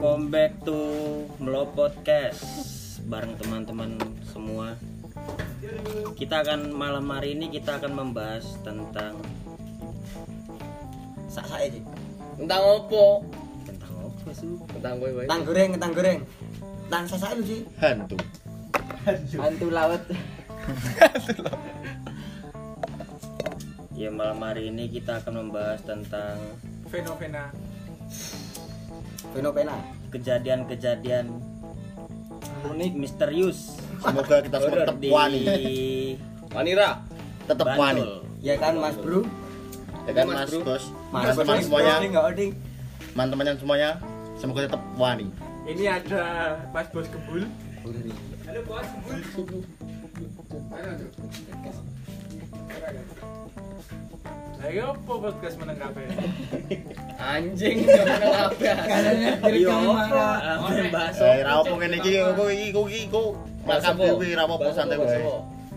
Welcome back to Melo Podcast bareng teman-teman semua. Kita akan malam hari ini kita akan membahas tentang sak iki. Tentang opo? tentang apa sih? Tentang kowe wae. Tang goreng, tang goreng. Tang sak sak lu sih. hantu Hantu laut. Ya malam hari ini kita akan membahas tentang fenomena Fenomena. kejadian-kejadian unik misterius semoga kita semua tetap di wani Wanira. tetap wani. Ya kan Mas Bro? ya kan Mas, mas bro. bos Mas Bro, semuanya enggak oding. teman-temannya semuanya semoga tetap wani ini ada Mas Bos Kebul Lagi apa podcast menanggapi? Anjing nang kabeh. Kalanya Iya, direkam apa? Apa bahas eh ra opo ngene iki kok iki kok iki kok makam dhewe ra opo santai wae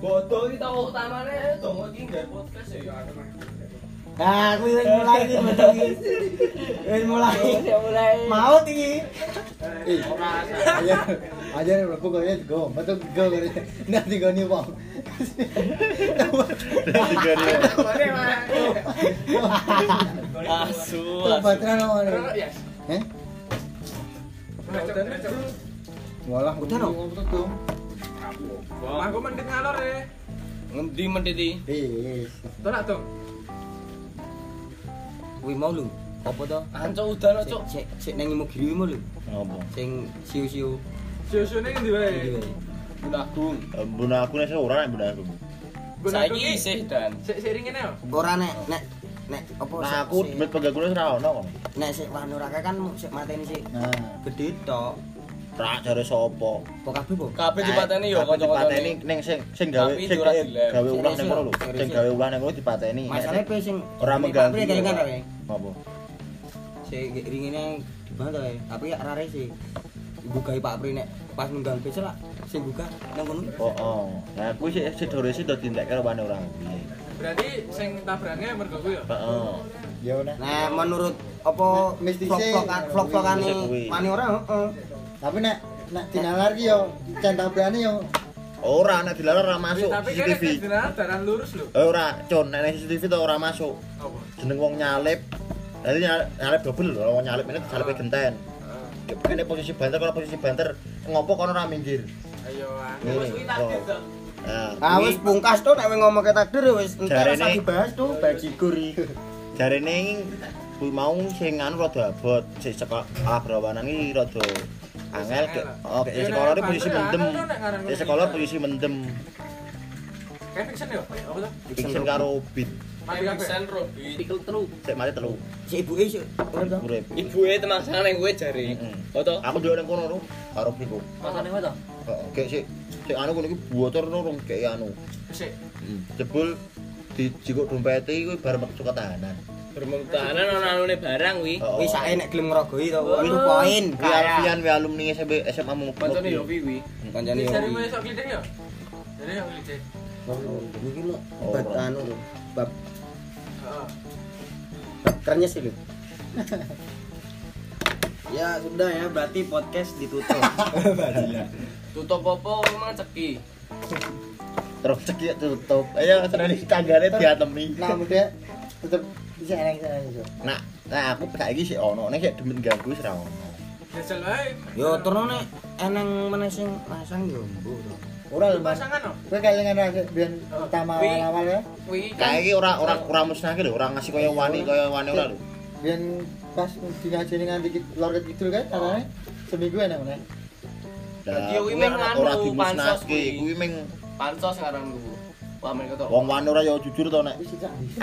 Bodoh iki tau utamane dongo iki nggawe podcast ya. Nah, aku wis mulai iki betul iki. Wis mulai. mulai. Mau iki. aja aja mlebu kok ya go metu go nanti go ni wong ngendi mendidi kuwi mau lu? Apa to? Ancok udan cok. Sik cek nang imu mau lu? Apa? sing siu-siu. Siu-siu ning ndi wae. Bunagung. buna aku nek ora nek buna aku Saiki isih dan. Sik sik ringene yo. Ora nek nek nek apa nah aku demit penggagune ora ono kok nek sik wanurake kan sik mateni sik nah gede tok. ra jare sapa Kok kabeh po? Kabeh dipateni yo dipateni kanca-kancane. ning sing sing gawe sing gawe gawe ulah ning kono lho sing gawe ulah ning kono dipateni Masalahe pe sing ora mengganggu Pak Pri wae. apa Sik ringine dibantah. Tapi ya rare sih. Buka Pak Pri nek pas nunggang besok lah sing buka nang kono. oh oh nah aku sih sih dore sih do dintek karo wane ora Berarti sing tabrane mergo ku yo. heeh ya Nah, menurut apa Nek mistisnya- vlog-vlogan vlog-vlogan Mistisnya kuwi. mani ora heeh. tapi nek nek dinalar ki yo centang berani yo ora nek dilarang ora masuk Tapi kan CCTV nek dina dalan lurus lho. Eh ora, con, nek CCTV to ora masuk. Apa? Jeneng wong nyalip. Dadi nyalip, double lho, wong nyalip ini disalipe genten. Kene posisi banter kalau posisi banter ngopo kono ora minggir. Ayo ah. Wis pungkas tuh nek ngomong ke takdir wis entar usah dibahas tuh bajigur iki. jarene kuwi mau sing anu rada abot, sing sekolah abrawanan iki rada angel ke oh, di sekolah ini posisi mendem. Di sekolah posisi mendem. Kayak fiction yo. Apa tuh? Fiction karo beat. Mati Robi. Telu. Sik mati telu. Si ibuke sik ora to. Urip. Ibuke temangsane kowe jare. Foto. Aku ndelok nang kono karo biku. Masane kowe to? Heeh, kayak sik sik anu kono iki buotor nurung kayak anu. Sik. jebul di jikuk dompete kuwi bar metu tahanan. Bermentahanan ana anune barang wi. Oh. Wis sae nek gelem ngrogohi to. Wah. Itu poin. Kuwi Alfian wi alumni SMP SMA Mumuk. Kancane yo wi. Kancane yo. Cari mulai sok glideng yo. Jadi yo glideng. Iki lho Oh, bab anu lho. Bab Heeh. bab kerennya sih lho. Ya sudah ya, berarti podcast ditutup. Tutup apa memang ceki. Terus cekik tutup. Ayo seneni tanggane diatemi. nah muda tetep bisa enak bisa iso Nah, nah aku saiki sik ono, nek sik demen ganggu wis ra ono. Yo turun nek eneng meneh sing pasang yo mbuh to. Ora lho mas kowe kalingan aja biyen utama Wi. awal ya Kuwi Kayak iki ora ora ora musnahke lho, ora ngasih kaya wani kaya wani ora lho. biyen pas di ngajeni nganti lor kidul kan katanya seminggu enak mana Dadi kuwi kuwi meng ora anu, dimusnahke, kuwi. kuwi meng pansos men ketok. wong wani ora ya jujur to nek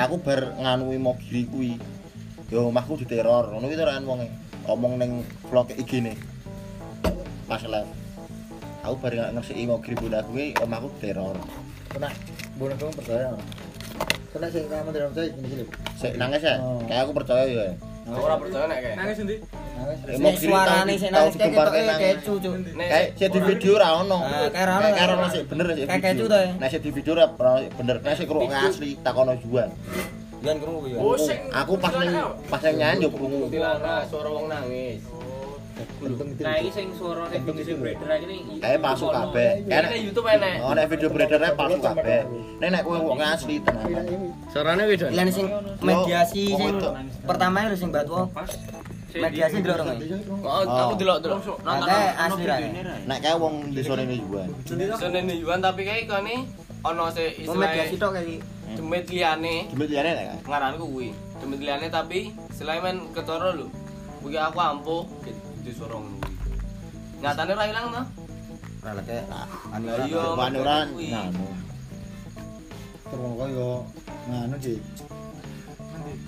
aku bar nganui mogiri kuwi. Yo omahku diteror, ngono kuwi to ran wonge. Omong ning vlog IG ne. Pas live. Aku bar nggak ngersiki mogiri bunda kuwi omahku diteror. kena bono kamu percaya kena sih kamu tidak percaya gini gini Sik nangis ya? Oh. Kayak aku percaya ya. Aku ora percaya nek kayak. Nangis endi? nangis Eh, suarane sing nangis kayak kecu cuk. Kayak sik di video ra ono. Kayak ra ono, Kayak kayak ono ra sik bener sik Kayak video. kecu to, ya? Nek sik di video ra bener. Nek sik krungu asli takono juan. Jangan krungu yo. Sing Aku pas ning pas ning nyanyi yo krungu. Kuntilanak suara wong nangis. Itu. Nah, iki sing suara sing video beredar iki ning Kayak palsu kabeh. Kayak di YouTube enek. Oh, nek video beredarnya palsu kabeh. Nek nek kowe wong asli tenan. Suarane wedok. Lan sing mediasi sing pertama lho sing batu. Mediasi delok rong. Oh, aku delok-delok. Oke, asli ra. Nek kayak wong desone ini juga. Senene Yuan tapi kayak kene ono se Mau mediasi istilah tok kayak iki. demit liyane. Demit liyane nek. ngaran kuwi demit liyane tapi selain men ketara lho kuwi aku ampuh di sorong kuwi nyatane ora ilang to Ora lek anu iya. Ora kuwi. nganu. Terus koyo nganu sih.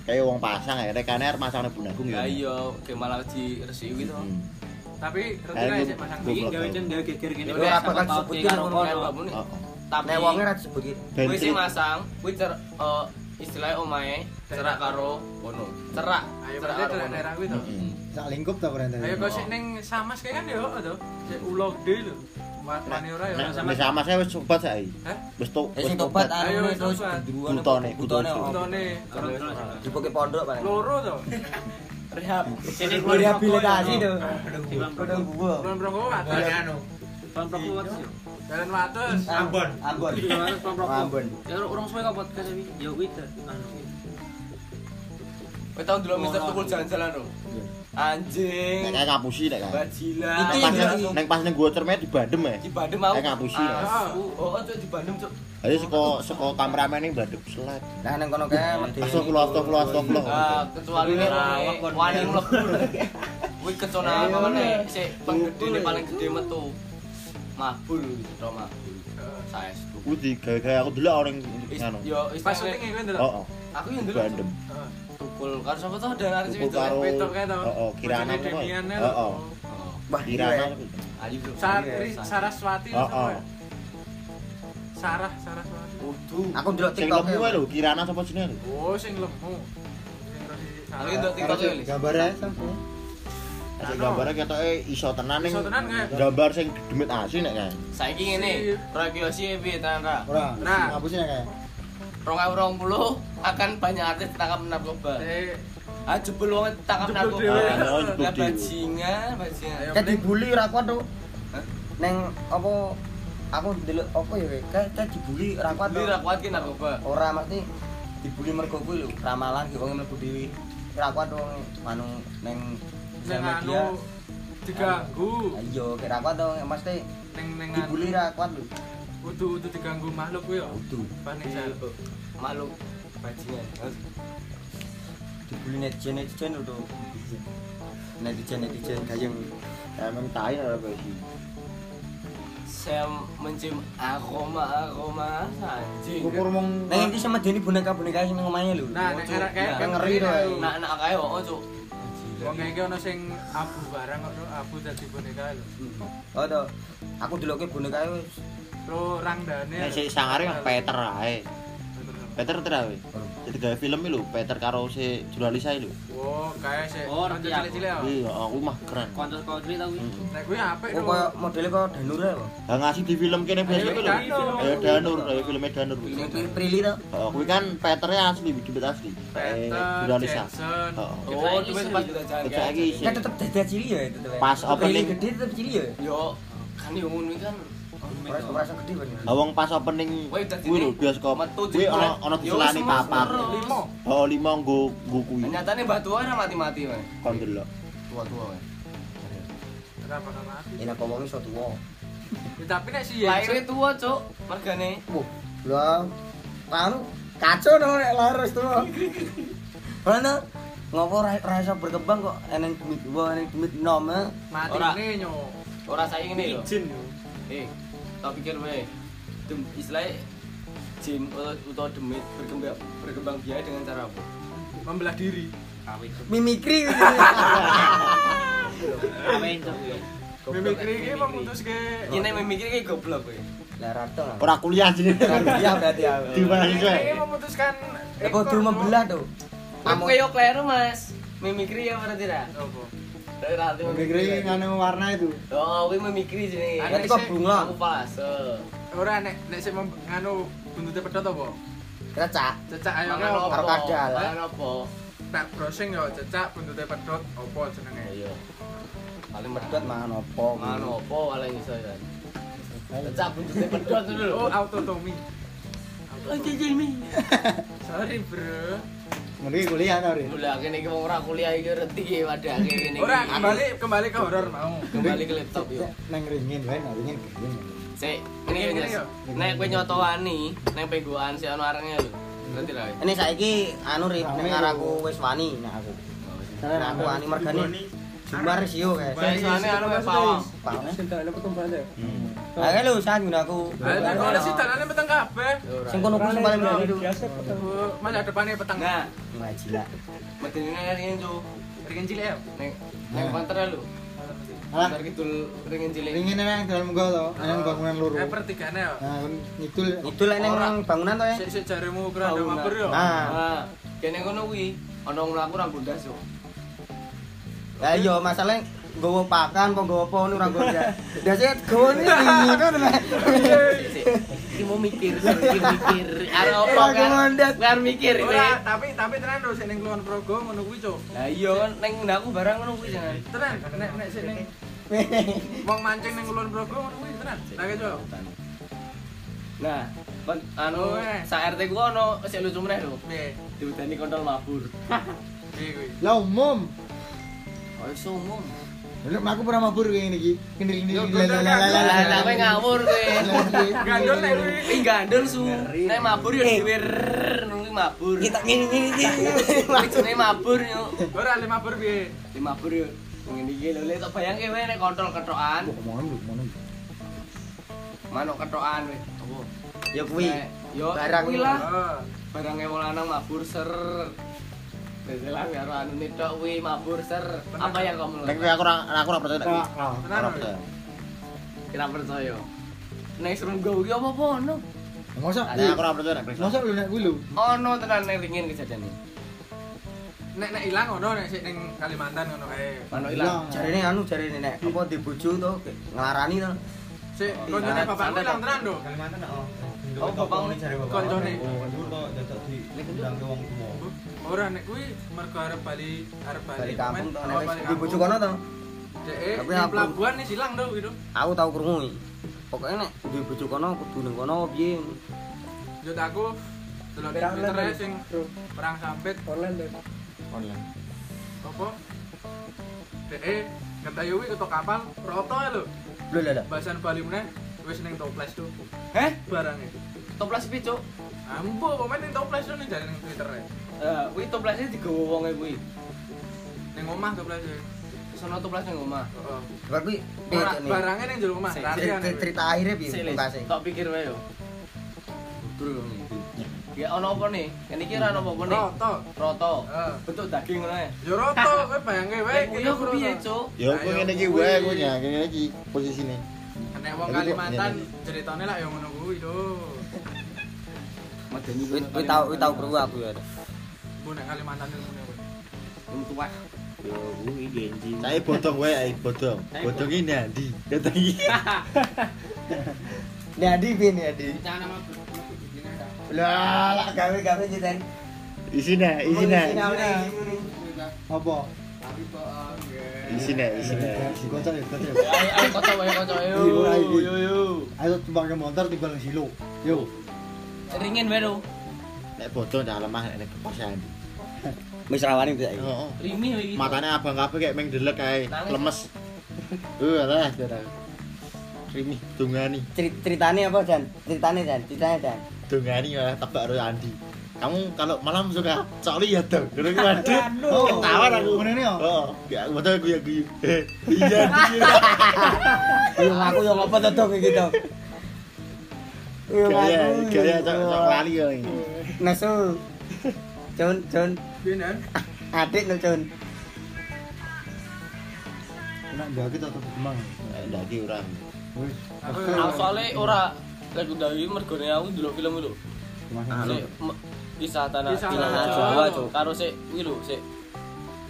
Kayak wong pasang ya, rekane arep masang Bundagung ya ya. iya malah di resi kuwi to Hmm. Tapi gitu. sih pasang. Iki gawe gawe geger gini. Ora apa kan disebutin karo kono. tapi Nek wonge ra disebut iki. kuwi sing masang kuwi cer eh, istilahnya omahe cerak karo kono cerak Ayo cerak karo daerah kono daerah kuwi to. Sak lingkup ta berarti. Ayo kok sik ning Samas kan yo to. Sik ulo gede lho. Wani ora yo. Sama saya wis sobat saiki. Hah? Wis to. Eh sing tobat Ayo, anu wis Butone, butone. butone. Dipoke pondok paling. loro to. rehab Sini Rehabilitasi tuh. Timbang Kodong gua. Wates. Kon proko wates yo. Jalan wates. Ambon. Ambon. Kon proko. Ambon. Ya urung suwe kok podcast iki. Ya kuwi anu. kowe tau delok Mister Tukul jalan-jalan lho anjing Nek kayak ngapusi nek Itu Nek pas nek pas ning gua cermet di Bandem ya. di ngapusi. Nek. asu oh oh, cuk di Bandung cuk Ayo saka saka kameramen ning Bandem selek. Nah nang kono kae medeni. Astagfirullah, astagfirullah, astagfirullah. ah kecuali kon. wani mlebu kuwi kecona apa meneh sik penggedene paling gede metu mabul gitu mabul saestu Kuwi digawe-gawe aku delok orang nganu. yo Pas syuting kuwi. Oh, oh. aku yang dulu Bandem. Heeh. Tukul sapa to dan arep Tukul itu karo kae to. Oh, oh, Kirana ya? lho. Oh, oh. Wah, Kirana. iya. ayo bro Satri Saraswati Oh, sapa oh. ya? Sarah Saraswati. Aku ndelok Sing TikTok. lemu lho, Kirana sapa jenenge lho? Oh, sing lemu. Sing aku Sarah. ndok TikTok ya gambarnya sampe. Sing gambare ketoke iso tenan ning gambar sing demit asli nek kae. saiki ngene Rakyosi piye tenan ra Ora. Ngapusnya kayak. 2020 akan banyak artis ditangkap narkoba. Eh, Ah jebul wong Jeblok narkoba. jeblok Lah bajingan, bajingan. Kayak dibully ra kuat tuh. Neng apa aku ndelok apa ya kayak kayak dibully ra kuat Beli tuh. ra kuat ki narkoba. Ora mesti dibully mergo kuwi lho, ramalan ki wong mlebu dhewe. Ra kuat wong anu neng sing sosial anu media. diganggu. Ayo, kayak ra kuat tuh mesti Ning ning dibully ra kuat lho. Udu-udu diganggu makhluk kuwi yo. Udu. Panik sel. Makhluk bajingan. Dibully netizen netizen tuh. Netizen netizen gayeng. Emang tai ora kowe iki. Saya mencium aroma aroma anjing. Ukur mong iki sama Deni boneka-boneka sing nang omahe lho. Nah, nek kayak Nah, ngeri eh. Nak nak kae kok cuk. Wong kayak ono sing abu barang kok abu dadi boneka lho. Oh toh. Aku deloke boneka wis Lo rangdane. Nek sing sangare yang Peter ae. Peter terawe. Jadi gawe film lho, Peter karo si jurnalis ae lho. Oh, kayak sih. Oh, aku. cilik-cilik ya. Iya, aku mah keren. Konco country tau kuwi. Nek kuwi apik Oh koyo modele koyo Danura apa? Lah ngasih di film kene biasa Ayo, lho. Danur. Ayo Danur, ayo filmnya Danur. kuwi. Pri- Prilly to. Oh, kuwi kan Peternya asli, demit asli. Eh, Peter, jurnalis ah. Jensen. Oh. Duwe lagi sih. Kan tetep dada cilik ya itu. Teh. Pas opening. gede tetep cilik ya. Yo kan yo ngono kan. Kan. Awang pas opening kuwi lho bioskop. Kuwi ono Yo, diselani papat. seru. Limo. Oh, lima nggo nggo kuwi. Nyatane batu ora mati-mati wae. Kon delok. Tua-tua wae. Ora mati. Enak kok wong iso tuwa. Ya, Tapi nek si Jensen tua, Cuk. Mergane. Wah, lah anu kacau dong nek lahir wis tuwa. Mana ngopo ra iso berkembang kok eneng demit dua eneng demit nom eh. mati Ora. ne nyo. Ora saiki ngene lho. Izin yo. Eh, tak pikir wae. Dem istilahnya jin atau, demit berkembang berkembang biak dengan cara apa? Membelah diri. Kawin. mimikri gitu. Kawin cok kuwi. Mimikri Ini goblok. Lah lah. Ora kuliah sini. Iya berarti aku. Di mahasiswa. Mimikri memutuskan Lah kok dulu membelah tuh. Kamu kayak kleru, Mas. Mimikri ya berarti ra? Apa? Mimikri nganu warna itu. Oh, kuwi mimikri sini. Berarti kok bunga. Aku fase. Ora nek nek sing mem- nganu buntute pedhot apa? Kecak. Cecak ayo apa? Karo kadal. Mangan apa? Tak browsing yo cecak buntute pedhot apa jenenge? Iya. paling Pedot mangan opo? mangan opo paling iso ya Cak buntutnya pedot dulu Oh, autotomi. Oh, Jimmy. Sorry, Bro. Iki kuliah ta, Rin? Mulai akhirnya kita ora kuliah iki reti iki pada akhirnya ini. Ora kembali kembali ke horor mau. kembali ke laptop yuk. Nang ringin wae, nang ringin ringin. Sik, ini yo. Nek kowe nyotowani, nek penggoan si ono arenge lho. Ngerti ra? Ini saiki anu rip nek ngaraku wis wani nek aku. Nek aku wani mergane. Jumbar sio guys. Wis ane anu wis pawang. Ayo lu saat gunaku. Nek kono sih dalane peteng kabeh. Sing kono kuwi sing paling itu. Oh, Mas depannya peteng. Nah, Ngajila. medine ringin cu. Ringin cilik ya. Nek nek panter lho. Alah, kidul ringin cilik. ringin nang dalam gua to, nang bangunan loro. Eh pertigane ya. Nah, ngidul lek ning bangunan to ya. Sik sik jaremu keranda Bangunan. mabur ya. Nah, Nah, kene kono kuwi ono mlaku ra bundas yo. Ya iya masalah nggawa pakan apa nggawa apa ora nggawa. Biasanya nggawa ini. Iki mau mikir, iki mikir. Arep Aku kan? Kan mikir iki. Ora, tapi tapi tenan lho sik ning Kulon Progo ngono kuwi, Cuk. Lah iya kan ning ndakku barang ngono kuwi jangan. Tenan, nek nek sik ning wong mancing ning Kulon Progo ngono kuwi tenan. Lah Cuk. Nah, kon anu Oh, eh. sa RT ku ono sik lucu meneh lho. Piye? Diudani kontol mabur. Piye kuwi? Lah umum. Oh, iso umum. Lha aku pernah mabur kayak ngene iki. Kendil-kendil. Lah kowe ngawur kowe. Gandul nek kuwi. Gandul su. Nek mabur yo dhewe nuli mabur. Kita ngene ngene iki. Lucune mabur yo. Ora lima mabur piye? Di mabur yo. Ngene iki lho, lek tak bayangke kowe nek kontrol ketokan, Omongan lu, omongan. manuk ketokan kowe. Apa? Ya kuwi. Yo Barang kuwi lah. Oh. Barangnya wong lanang mabur ser. Biasalah karo anu nitok kuwi mabur ser. Apa yang kamu Nek lakukan? kowe aku ora aku ora percaya nek kuwi. Ora lho. percaya. Kira percaya. Nek serunggo iki apa-apa ono. Masa? Nek aku ora percaya nek Masa lu nek kuwi lho. Ono tenan ning ringin kejadian iki. Nek nek ilang ngono nek sik ning Kalimantan ngono kae. Manuk ilang. Jarene anu jarene nek apa di bojo to nglarani to. Sik koncone Nah, bapakku ilang tenan lho. Oh, bapakmu Koncone. Lek kenduk. Ora nek kuwi mergo arep bali arep bali. Balik kampung to Oh, nek balik di bojo kono to. Dek, pelabuhan nih silang to gitu. Aku tau krungu. Pokoknya nek di bojo kono kudu ning kono piye. Yo aku delok Twitter sing perang sampit Online. apa? Dek, ngetayu kuwi ketok kapal roto. Lho lho lho. Bahasan Bali meneh wis ning toples tuh Heh? barangnya. Toples piye, Cuk? Ambo, pemain ning toples tuh ning jare ning Twitter ae. Eh, kuwi toplesnya digawa wonge kuwi. Ning omah toples e. Sono toples ning omah. Heeh. Bar kuwi nih? barangnya ning jero omah, Cerita- akhirnya piye pungkase. Tak pikir wae yo. Betul. Ya ono apa nih? Kan iki ora ono apa nih? Roto. Roto. Bentuk daging ngono ya. Yo roto, kowe bayangke wae yo roto. piye, Cuk? Ya kowe ngene iki wae kowe ya, ngene iki posisine. Nek wong Tapi kok Kalimantan ceritane lah yo ngono kuwi lho. Medeni Kuwi kuwi tau kuwi tau krungu aku ya. Bu nek Kalimantan itu ngono kuwi. Wong tuwa. Yo kuwi genji. Saya bodong wae, ae bodong. Bodonge ndi? Kata iki. Nek Adi piye nek Adi? Lah, lah gawe-gawe jiten. Isine, isine. Apa? Isine, isine. Si kocok ya, kocok. Ayo ayo kocok ayo kocok ayo. Iya, ora iki. Yo yo. Ayo tumpang ke motor timbal nang silo. Yo. Ringin lho. Nek bodong ndak lemah nek kepasan. Wis rawani bisa iki. Heeh. Rimi iki. Matane abang kabeh kayak meng delek kae, lemes. Eh, alah, jara. Rimi dungani. Ceri- Ceritane apa Jan? Ceritane Jan, ceritane Jan. Dungani malah tebak karo Andi. Kamu kalau malam suka cok lihat dong. Kira waduh. Oh, Ketawa aku. ngene ya? Oh, ya betul gue ya gue. Iya, iya. Yo aku yo ngopo to Dok iki to. Yo Gaya, aku. gaya cok cok lali ya ini. Nesu. Adik no Jun. Nak gak kita tetep kemang. Ndak ki ora. Wis. Aku Aku soalnya ora lek ndaki mergone aku ndelok film. Kemang. Sik kisah tanah Kisah hilang tanah Jawa Jawa. Cuk. Karo sik kuwi lho, sik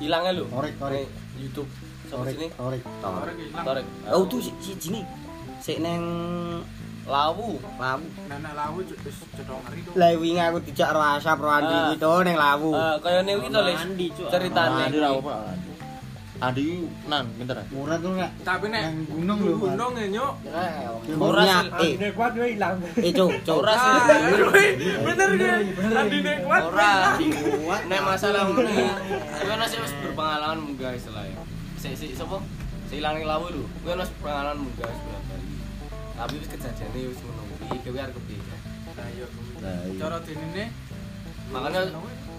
hilangnya lho. Torek. Ning YouTube. Sama sini. Orang ilang. Torek. Oh tuh si si jini. Sik neng lawu. lawu. Nenek lawu wis cedok ngeri. Lah wingi aku dijak rasa pro andi Ah. gitu neng lawu. Eh kaya ne iki to, Lis. Mandi, Cuk. Ceritane. Andi ra apa. Adi nan pinter. ya? Murah tuh enggak. Tapi nek Nang gunung lho, gunung ya nyuk. Ora eh kuat gue hilang. eh cuk cuk. Ora sih. Ah, wih, bener kan? Andi nek kuat. Ora. Nek masalah ngono. Kuwi ono sing wis berpengalaman munggah istilahnya. Sik sik sapa? Sik ilang ning lawu lho. Kuwi ono pengalaman munggah wis berapa. Tapi wis kejadiane wis ngono kuwi. Kuwi arep kepiye. Nah, iya. Iya. Cara dinine Makanya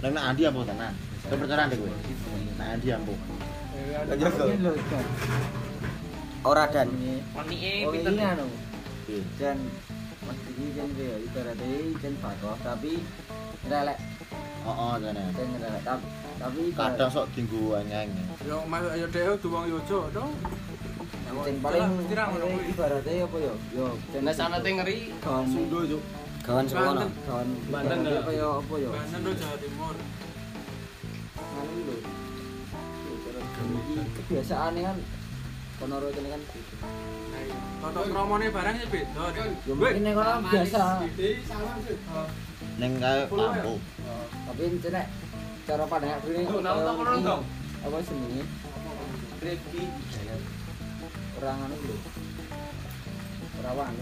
Nek Andi ampuh tenan. Kowe percaya ndek kowe. Nek Lah jago. Ora dan. Onike oh, pinter anu. Dan mesti kan ya itu rada jen pakoh tapi relek. Oh jane. dan relek tapi tapi kadang sok dinggu anyang. Yo mas ayo dhewe duwang yo jo to. Jen paling kirang apa yo? Yo jen sana teh ngeri. Sundo yo. Kawan sekolah, kawan Banten, apa yo Apa yo? Banten, Jawa Timur. Mana kebiasaan kan konoro ini kan Nah, iya. Toto kromone barang ya beda. Yo mungkin nek orang biasa Ning kae ampuh. tapi nek cara pandang aku ini apa jenenge Kreki. orang anu lho perawan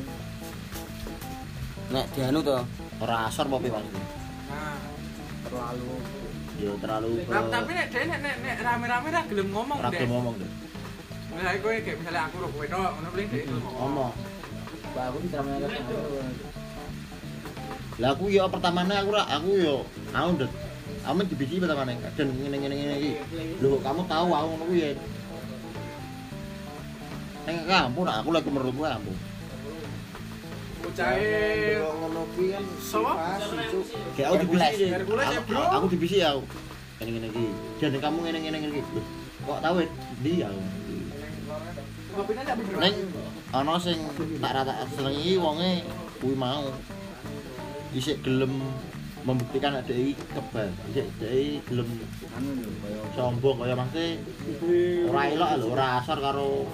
Nek dianu to. Ora asor apa piye? Nah, terlalu Yo terlalu Tapi tapi nek dhewe nek nek nek rame-rame ra gelem ngomong deh. gelem ngomong deh. Nah, kowe kayak misalnya aku ro kowe tok, ngono paling dhewe gelem ngomong. Mbak aku diceramai kan Lah aku yo pertamane aku ra aku yo aku ndet. Aku dibisi pertamane dan ngene ngene iki. Lho kamu tahu aku ngono kuwi ya. Ning kampung aku lagi menurut gua ampuh. Bocahe ngono kuwi kan Sopo? Kayak aku dibisi. Ya, Aku, dibisi ya. aku. Ngene ngene iki. Dan kamu ngene ngene ngene iki. Kok tahu ya? Dia. Neng ana sing tak rata senengi wonge kuwi mau. Isik gelem membuktikan ada iki kebal. Isik dhek gelem sombong kaya mangke ora elok lho, ora asor karo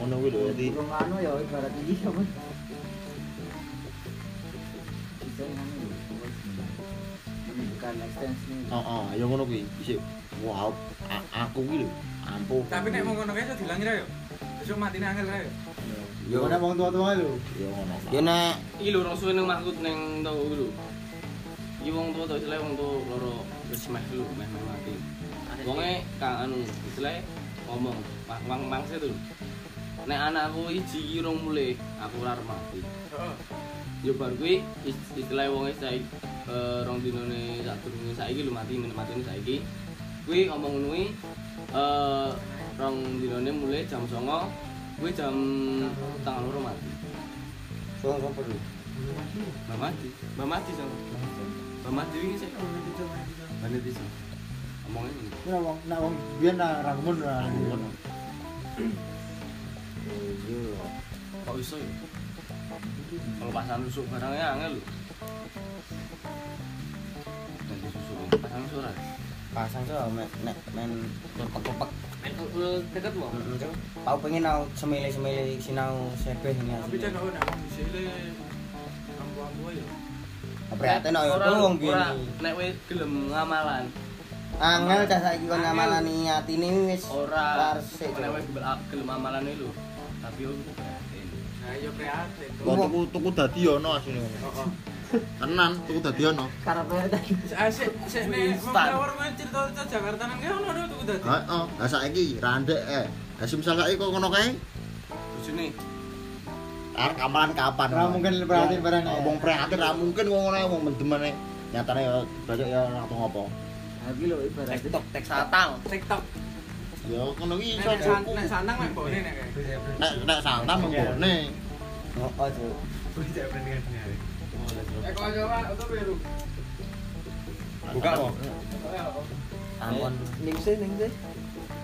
ngono kuwi lho. Dadi anu ya ibarat iki apa Ekstensi heeh, ya ngono kuwi. Isik wow, a- aku kuwi lho ampuh. Tapi nek mau ngono kae iso dilangi ra yo. Besok matine angel ra yo. Yo Mana wong tua-tua lho Ya ngono. yo nek Iki lho rong suwe ning mahkut ning tau lho. Iki wong tuwa to istilahnya wong tuwa loro wis meh lho, meh meh mati. Wonge kang anu istilahnya ngomong, "Mang mang mangse tuh." Nek anakku iki rong mulih, aku ora mati. Heeh. Yo bar kuwi is- istilahnya wong saiki eh, rong dinone sadurunge saiki lho mati matine saiki. Kuwi ngomong ngono kuwi eh rong dinone mulai jam 09.00 kuwi jam tanggal loro mati. soal apa lho Mbak mati, Mbak mati sama. Mbak mati ini sih. Mbak mati sih. Ngomongnya ini. Ora wong nak wong biyen lah rangmun lah ngono Kok iso ya? Kalau pasangan lusuk barangnya angel lho. Nanti susu pasangan suara. pasang tuh nek men lepek-lepek. Dekat mau. Heeh, Cuk. Aku pengen au semile-semile sinau sebeh ini Tapi cek kok nek wong disile ambu-ambu ya. Prihatin ayo ora, biyen. Nek wis gelem ngamalan. Angel dah saiki kon ngamalani atine wis Ora. wis gelem gelem amalan lho. Tapi Nah, yo prihatin. Kok tuku tuku dadi ono ngono. Heeh. Tenan tuku dadi ono. karepe tadi Asik, sik nek wong kuwi cerita-cerita Jakarta nang ono lho tuku dadi. Heeh, lah saiki randek eh. Lah misal saiki kok ngono kae, Bojone arek amalan kapan? Ora mungkin prihatin barang ya. Ngomong prihatin ra mungkin kok ngono wong mendemane. Nyatane ya bajak ya ora ngopo. iki lho ibarat TikTok tek satang. TikTok. Ya ngono ki iso cukup. nek sandang mek bone nek. Nek nek santam menggone. Oh, Cuk. Eh kok coba itu biru. Buka kok. Ampun. ning sih ning sih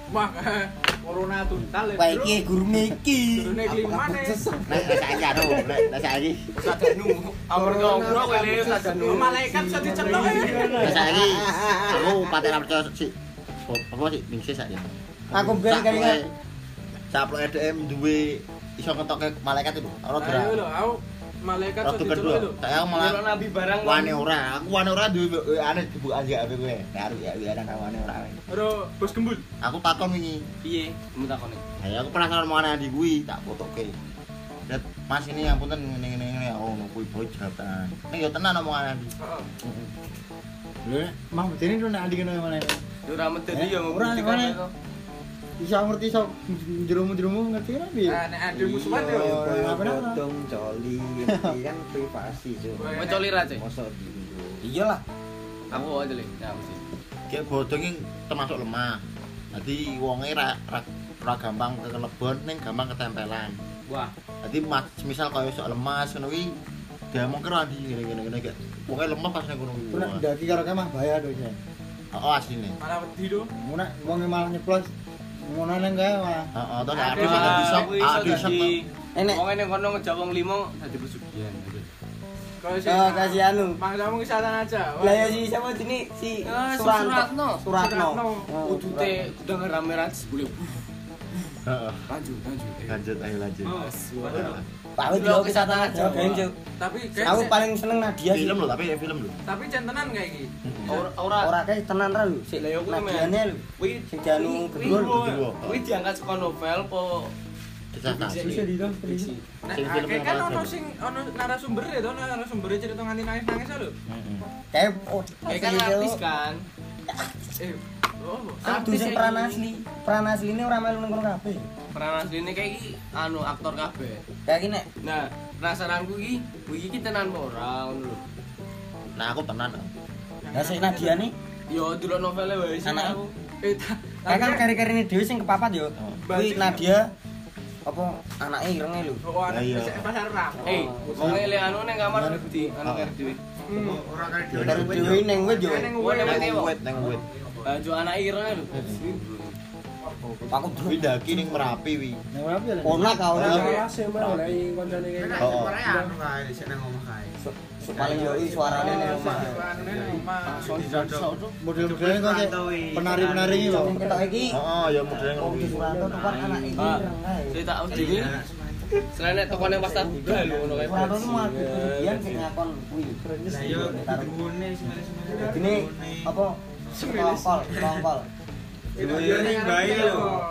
Wah, corona tuntal ya. Wah iki gurune iki. Turune kelima nih. Nek saiki anu, nek saiki. Sadanu. Amar ngobrol kene sadanu. Oh, malaikat ya. Nek saiki aku paten ra percaya sih. Apa sih ningsih saiki. Aku ben kali Saplo EDM duwe iso ngetoke malaikat itu. Ora Ayo lho, gerak. aku malaikat tuh kedua, saya malah nabi barang wani ora, aku wani ora duwe ane dibuka aja HP gue. Karo ya ya ana wani ora. Ora bos gembul. Aku takon wingi. piye kamu takone Ya aku penasaran mau ana di kuwi, tak fotoke. Lihat Mas ini yang punten ngene ngene ngene oh no kuwi boy jabatan. Ning yo tenan omongan Andi. Heeh. Lho, mah bedene lho nek andi kene mana itu. yo ora medeni Eh, yo ora, mana? itu Bisa ngerti iso jerumu-jerumu ngerti kan piye? Nah, nek ada musuhan yo. Iya. apa namanya? Bodong coli, ini kan privasi cuy. Mencoli ra, Cek? Mosok Iyalah. aku aja le ya mesti Kayak bodong iki termasuk lemah. Dadi wonge ra ra, ra gampang kekelebon ning gampang ketempelan. wah mas- misal kaya sok lemas ngono kuwi dia mau kira di ngene ngene ngene kayak wonge lemah pas ning ngono kuwi. Ku nek ndaki karo kemah bahaya to ya. Oh asline. Malah wedi do. Mu nek wong malah nyeplos ngono nang kae malah. Heeh, sing bisa, Aku iso ada sing dadi Enek. wong ning kono ngejak wong limo dadi pesugihan. Oh, kasih anu. Maksamu kesehatan aja. Lah ya si siapa sini si. Suratno. Suratno. Suratno. Oh, Udute udah rame-rame boleh Heeh. lanjut lanjut Lanjut ayo lanjut. Lo yo kesehatan aja, Ben, Cuk. Tapi Aku kayak paling seneng Nadia sih. Film lho tapi ya film lho. tapi centenan kayak iki. ora ora Ora kae tenan ra lho. Sik kuwi, men. Nadiane lho. kuwi Sing dianu. Gedul. kuwi diangkat saka novel po yang kan ono sing ono narasumber ya to, narasumber cerita nganti nangis-nangis lho. Heeh. Kayak oh, kayak kan artis kan Eh, oh, Aduh sing peran asli. Peran asli ini ora melu nang kono kabeh. peran asline kayak iki anu aktor kabeh Kayak gini. nah penasaranku iki kuwi iki tenan apa ora ngono lho Nah aku tenan. Lah sik Nadiane yo delok novele wae sih Anak. aku eh kan tapi kari-karine dhewe sing kepapat yo. Kuwi Nadia apa anake irenge lho. Oh, anak Iya. sik pasar ram. eh wong ele anu ning kamar di anu karo dhewe Hmm. Kari dhewe ning wit yo. Ning wit. ning wet. Baju anak ireng lho. Aku Kuwi daki ning Merapi wi. Nang ora piye lho. Ona ka ora. Oh. Paling yo iki suarane ning omah. Anune ning omah. Model-modelnya kok kayak penari-penari iki lho. Ketok iki Heeh, ya modele ngono tuh kan anak iki kae. saya tak dhewe. Selain nek tokone pasar buka lho ngono kae. Suranto tuh mau kemudian sing ngakon kuwi. Lah yo Ini apa? Sekongkol, sekongkol. Ning bayi lho.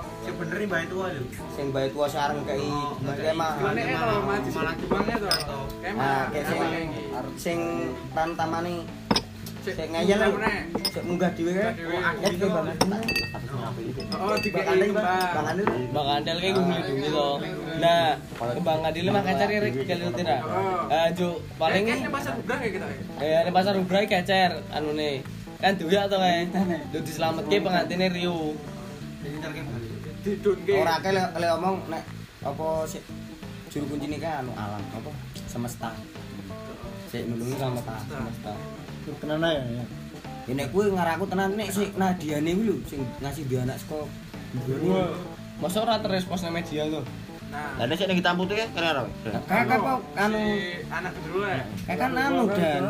Sing bae tua sareng kei mangke mah. Nek kalau mati malah jebangnya to. Kayak Nah, kayak sing sing tantamane sing ngayal munggah dhewe kae. Ya banget. Oh, tiga Bang Andel, kembang. Bang. Bang Andel kayak gue melindungi to. Nah, kembang Andel mah kecer rek kali tira. Ah, jo paling Paling kayaknya pasar budak kayak kita. eh di pasar Ubray kecer anune. Kan duwe to kae. Lu diselametke pengantine Rio. Didun ke. Ora kae lek omong nek apa sik juru kunci ini kan anu alam apa semesta. Sik nulungi semesta, semesta. Tenan ae ya. Ya nek kuwi ngaraku tenan nek sik Nadiane kuwi lho sing ngasih dia anak saka Wah. Masa ora terespons nang media tuh. Nah, Lah nek sik ning hitam putih kan keren ora. Kakak apa anu anak kedua ya. kayak kan anu dan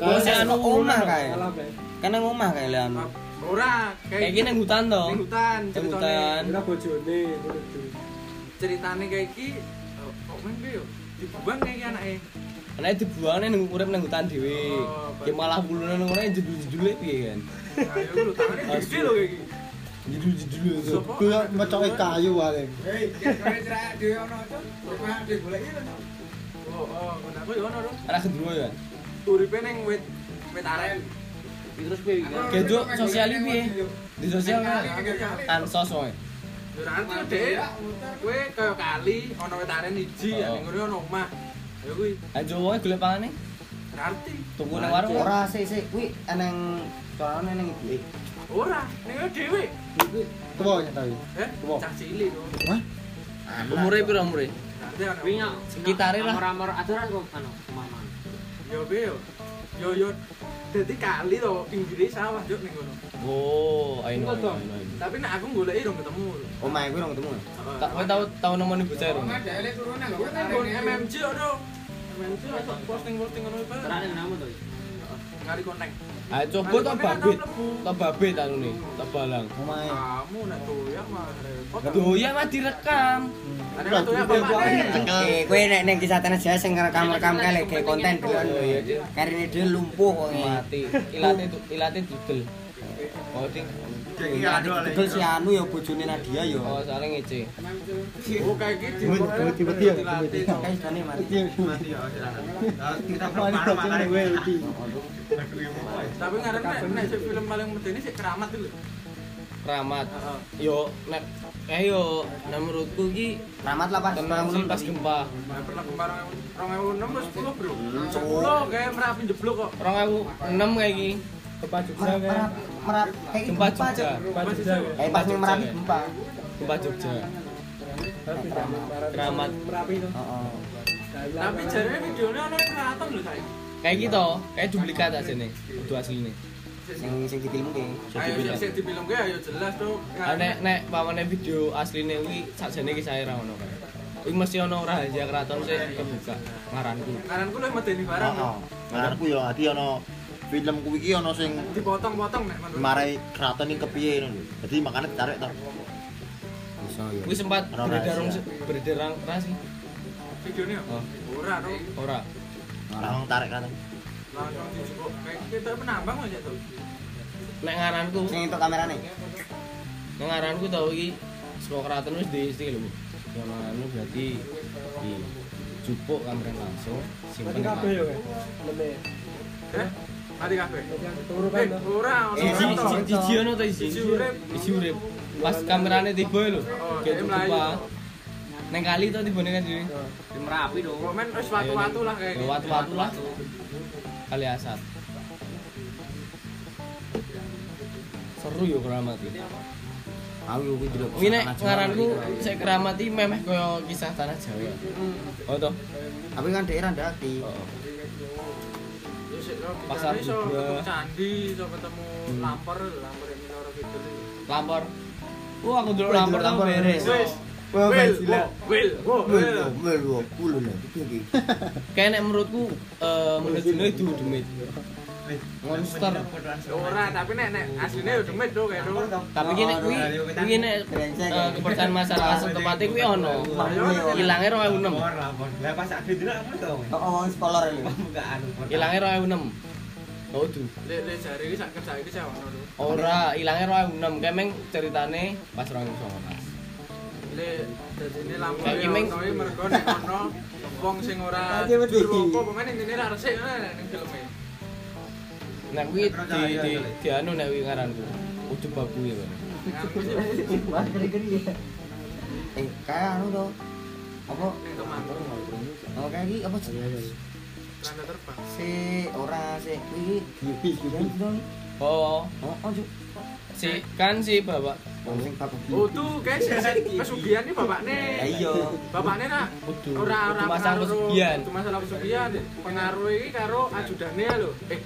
Oh, si anu omah kae. Kan nang omah kae lek anu. Ora, Kayak gini hutan to. Ning hutan ceritane. hutan. Ceritane kayak iki oh, kok men piye yo? Dibuang kayak anake. Nek dibuangne nang urip nang hutan dhewe. Oh, Ki malah bulune nang ngono jedul-jedule piye kan. Nah, yo lho tangane gede lho kayak iki. Jedul-jedul itu. Sopo? Ku yo mecoke kayu wae. Oh, oh, ngono aku yo ono lho. Ora gendruwo ya. Uripe ning wit wit aren. Terus piye iki? Gedo sosial piye? Di sosial kan ansos wae. Ngerti deh. Kowe kaya kali ono wit aren siji ya Oh. ning ngono ono omah. Ya kuwi Aja wae golek pangane. ngerti. Tunggu nang warung. Ora sik sik kuwi eneng soalnya ning iki. Ora, ning dhewe. Tuwa nyata iki. Eh, Apa? cah cilik to. Hah? Umure piro umure? Ngerti ono. Wingi Sekitare lah. Amor-amor aturan kok anu kemaman. Yo piye yo? Yo yo dadi kali to pinggire sawah juk ning ngono. Oh, ayo. Tapi nek aku goleki dong ketemu. Omah kuwi ora ketemu. Tak kowe tau tau nemoni bocah rung. Gue kan gon MMJ ono. MMJ ono posting-posting ngono iku. Terane namu to. kali koneng. Ah coba to babit. To babit anu nih, to balang. Kamu nek doyak mah repot. Doyan mah direkam. Ada nek doyak bapak nih. Eh, kowe nek ning kisah tanah Jawa sing rekam-rekam kae gawe konten delon. Karene dhewe lumpuh kok. eh. Mati. Ilate ilate dudel. Oh ding. Degel si anu ya bojone Nadia ya. Oh soalnya ngece. Oh kayak gitu. Tiba-tiba ya. Kayak jane mati. Kita paling kacau gue uti. Tapi ngaran nek nek film paling medeni sik keramat lho. Keramat. Yo nek eh yo nah menurutku ki Ramat lah pas tenang sih pas gempa. Nah, pernah kemarin 2006 wis 10 bro. 10 kayak merapi jeblok kok. 2006 kayak iki. Gempa Merap, merap, merap. Kayak Gempa. Jogja. Gempa Jogja. Kayak pas ning Merapi gempa. Gempa Jogja. Keramat. Merapi itu. Heeh. Tapi jarene videonya ono keraton lho saya. Kayak gitu, kayak duplikat aja nih. Itu asli nih. Sing sing difilmke. Ayo sing sing dibilang ge ayo jelas tuh. Ah, nek nek pamane video asline kuwi sakjane ki saya ra ono kae. Kuwi mesti ono rahasia keraton sing kebuka ngaranku. Ngaranku lu medeni barang. Heeh. Ngarepku yo ati ono film kuwi iki ono sing Dipotong-potong nek menurut. marai keraton iki kepiye ngono lho. Dadi makane ditarik to. Bisa ya. Kuwi sempat Ora beredar beredar sih? Videonya Oh. ora tuh. Ora. Langsung tarik keraton. Langsung dijebok. Kayak kita penambang aja tuh. Nek ngaranku, Sing entuk kamerane. nek ngaranku tau iki semua keraton wis diisti lho. Yang ngaranku berarti di jupuk kamera langsung simpen kabeh yo. Leme. Eh? Mati kabeh. Turu Eh, kan. ora isi ono to isi. Isi urip. Isi urip. Pas kamerane tiba lho. Oh, Kayak jumpa. Neng kali to tibane kan dhewe. Di Merapi dong. Komen wis watu-watu lah kayak gitu. Watu-watu lah. Kali asat. Seru yo keramat iki. Aku kuwi delok. Nek ngaranku sik keramat iki memeh kaya kisah tanah Jawa. Oh toh. Tapi kan daerah ndaki. Oh. Pasar iso ketemu candi, iso ketemu lampor, lampor yang Minoro Kidul. Lampor. Wah, aku dulu lampor tau beres. Wis. Wah, Will, gila. Will, Will, Will. Wel wo kulo lho iki. Kayak nek menurutku eh menurutku itu demit. Monster. Ora, tapi nek nek asline yo demit tuh kayak tuh. Tapi gini kuwi kuwi nek eh, kepercayaan masyarakat tempatnya kuwi ono. Ilange 2006. Lah pas ade dina apa to? Oh, sekolah lho. Ilange 2006. Oh, tuh. Lek lek jari iki sak kerja iki sewono tuh. Ora, ilange 2006. Kemeng ceritane pas 2019. Lek dadine ono iki mergo nek ono wong sing ora apa pemain intine ra resik ning filme. Nek kuwi di di di anu nek kuwi ngaranku. Ujug babu ya, Bang. Eh, kayak anu to. Apa? Oh, kayak iki apa terbang. Si ora si kuwi. Oh, Oh, oh. Si kan si bapak Oh, bapak Oh guys, pesugihan nih bapaknya. Ya iya. Bapaknya nak ora ora pengaruh- pesugihan. Kudu masalah pesugihan. Pengaruh iki karo ajudane lho. Eh.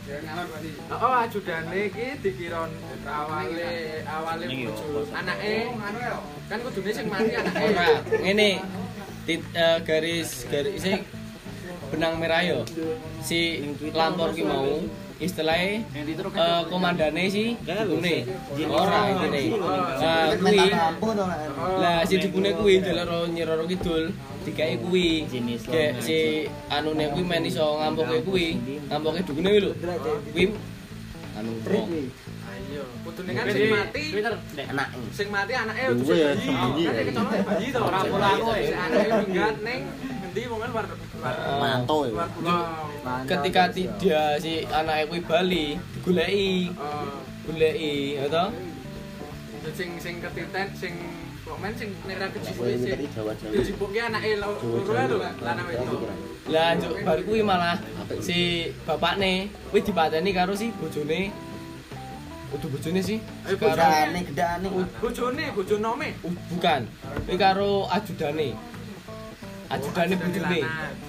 Oh, ajudane iki dikira awale awale bojo anake. Kan kudune sing mati anake. ora ngene tit- eh, garis garis si benang merah yo si lampor ki mau istilahnya eh, komandane si dibune ora intine nah kuwi. To lah. si dibune kuwi jalur nyiroro kidul dikai kuwi. Kayak si anune kuwi men iso ngampuke kuwi. ngampuke dukune kuwi lho. Kuwi anu wong. kudune kan sing mati. Enak. Sing mati anake ya, bayi. sembunyi Kan ya. kecolok bayi to. Ora pola aku sing anake minggat ning endi momen war war Manto ya. ketika ti- dia si anake kuwi bali digoleki Eh, goleki ya toh sing sing ketitet sing komen sing nera kejipuk Saya sing ngerti Jawa-Jawa. dijipuknya anake lo- loro lho lanang wedok. Lah juk bar kuwi malah si bapakne kuwi dipateni karo si bojone. Udah bojone sih. Ayo, Karo Gedane. Bojone, bojo nome. bukan. Kuwi karo ajudane. Ajudane bojone.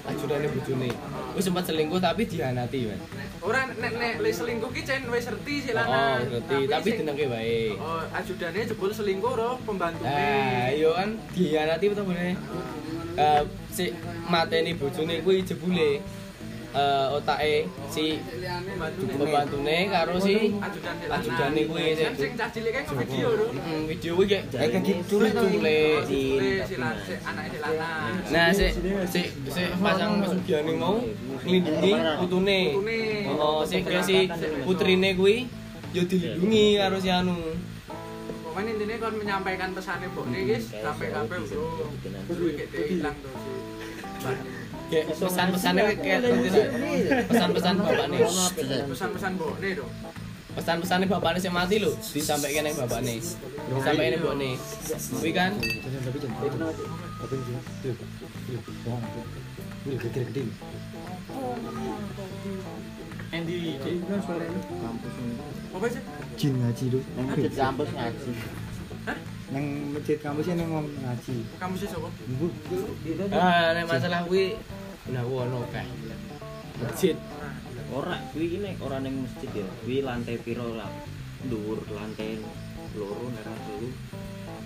Ajudane bojone. Kuwi sempat selingkuh tapi dihanati, Mas. Ora nek nek le selingkuh ki cen wis ngerti si Oh, ngerti, tapi jenenge wae. Oh, ajudane jebul selingkuh ro pembantune. Nah, iya kan dihianati betul bener. Eh si mateni bojone kuwi jebule eh, otake si pembantune karo si ajudane kuwi sik. Sing cah cilik kan video lho. Video kuwi kayak kayak gitu culik tuh. culik. anake lanang. Nah, si si si pasang pesugihan mau nglindungi putune. Oh, si kayak si putrine kuwi yo dilindungi karo si anu. Pokoknya intinya kon menyampaikan pesannya Mbok nih guys, sampai kabeh bro. Terus kayak hilang tuh si. Kayak pesan-pesannya kayak nanti pesan-pesan bapakne. Pesan-pesan Mbok nih dong. Pesan-pesannya bapakne sing mati lho, disampaikan ning bapakne. Disampaikan ning mbokne. Kuwi kan Apa sih? Jin ngaji tuh. Kampus ngaji. Nang masjid kampusnya nang ngomong ngaji. Kamu sih? Bu, ah nek masalah kuwi nah ono kae. Masjid. ora kuwi gini ora ning masjid ya kuwi lantai piro lah dhuwur lantai loro nek ra telu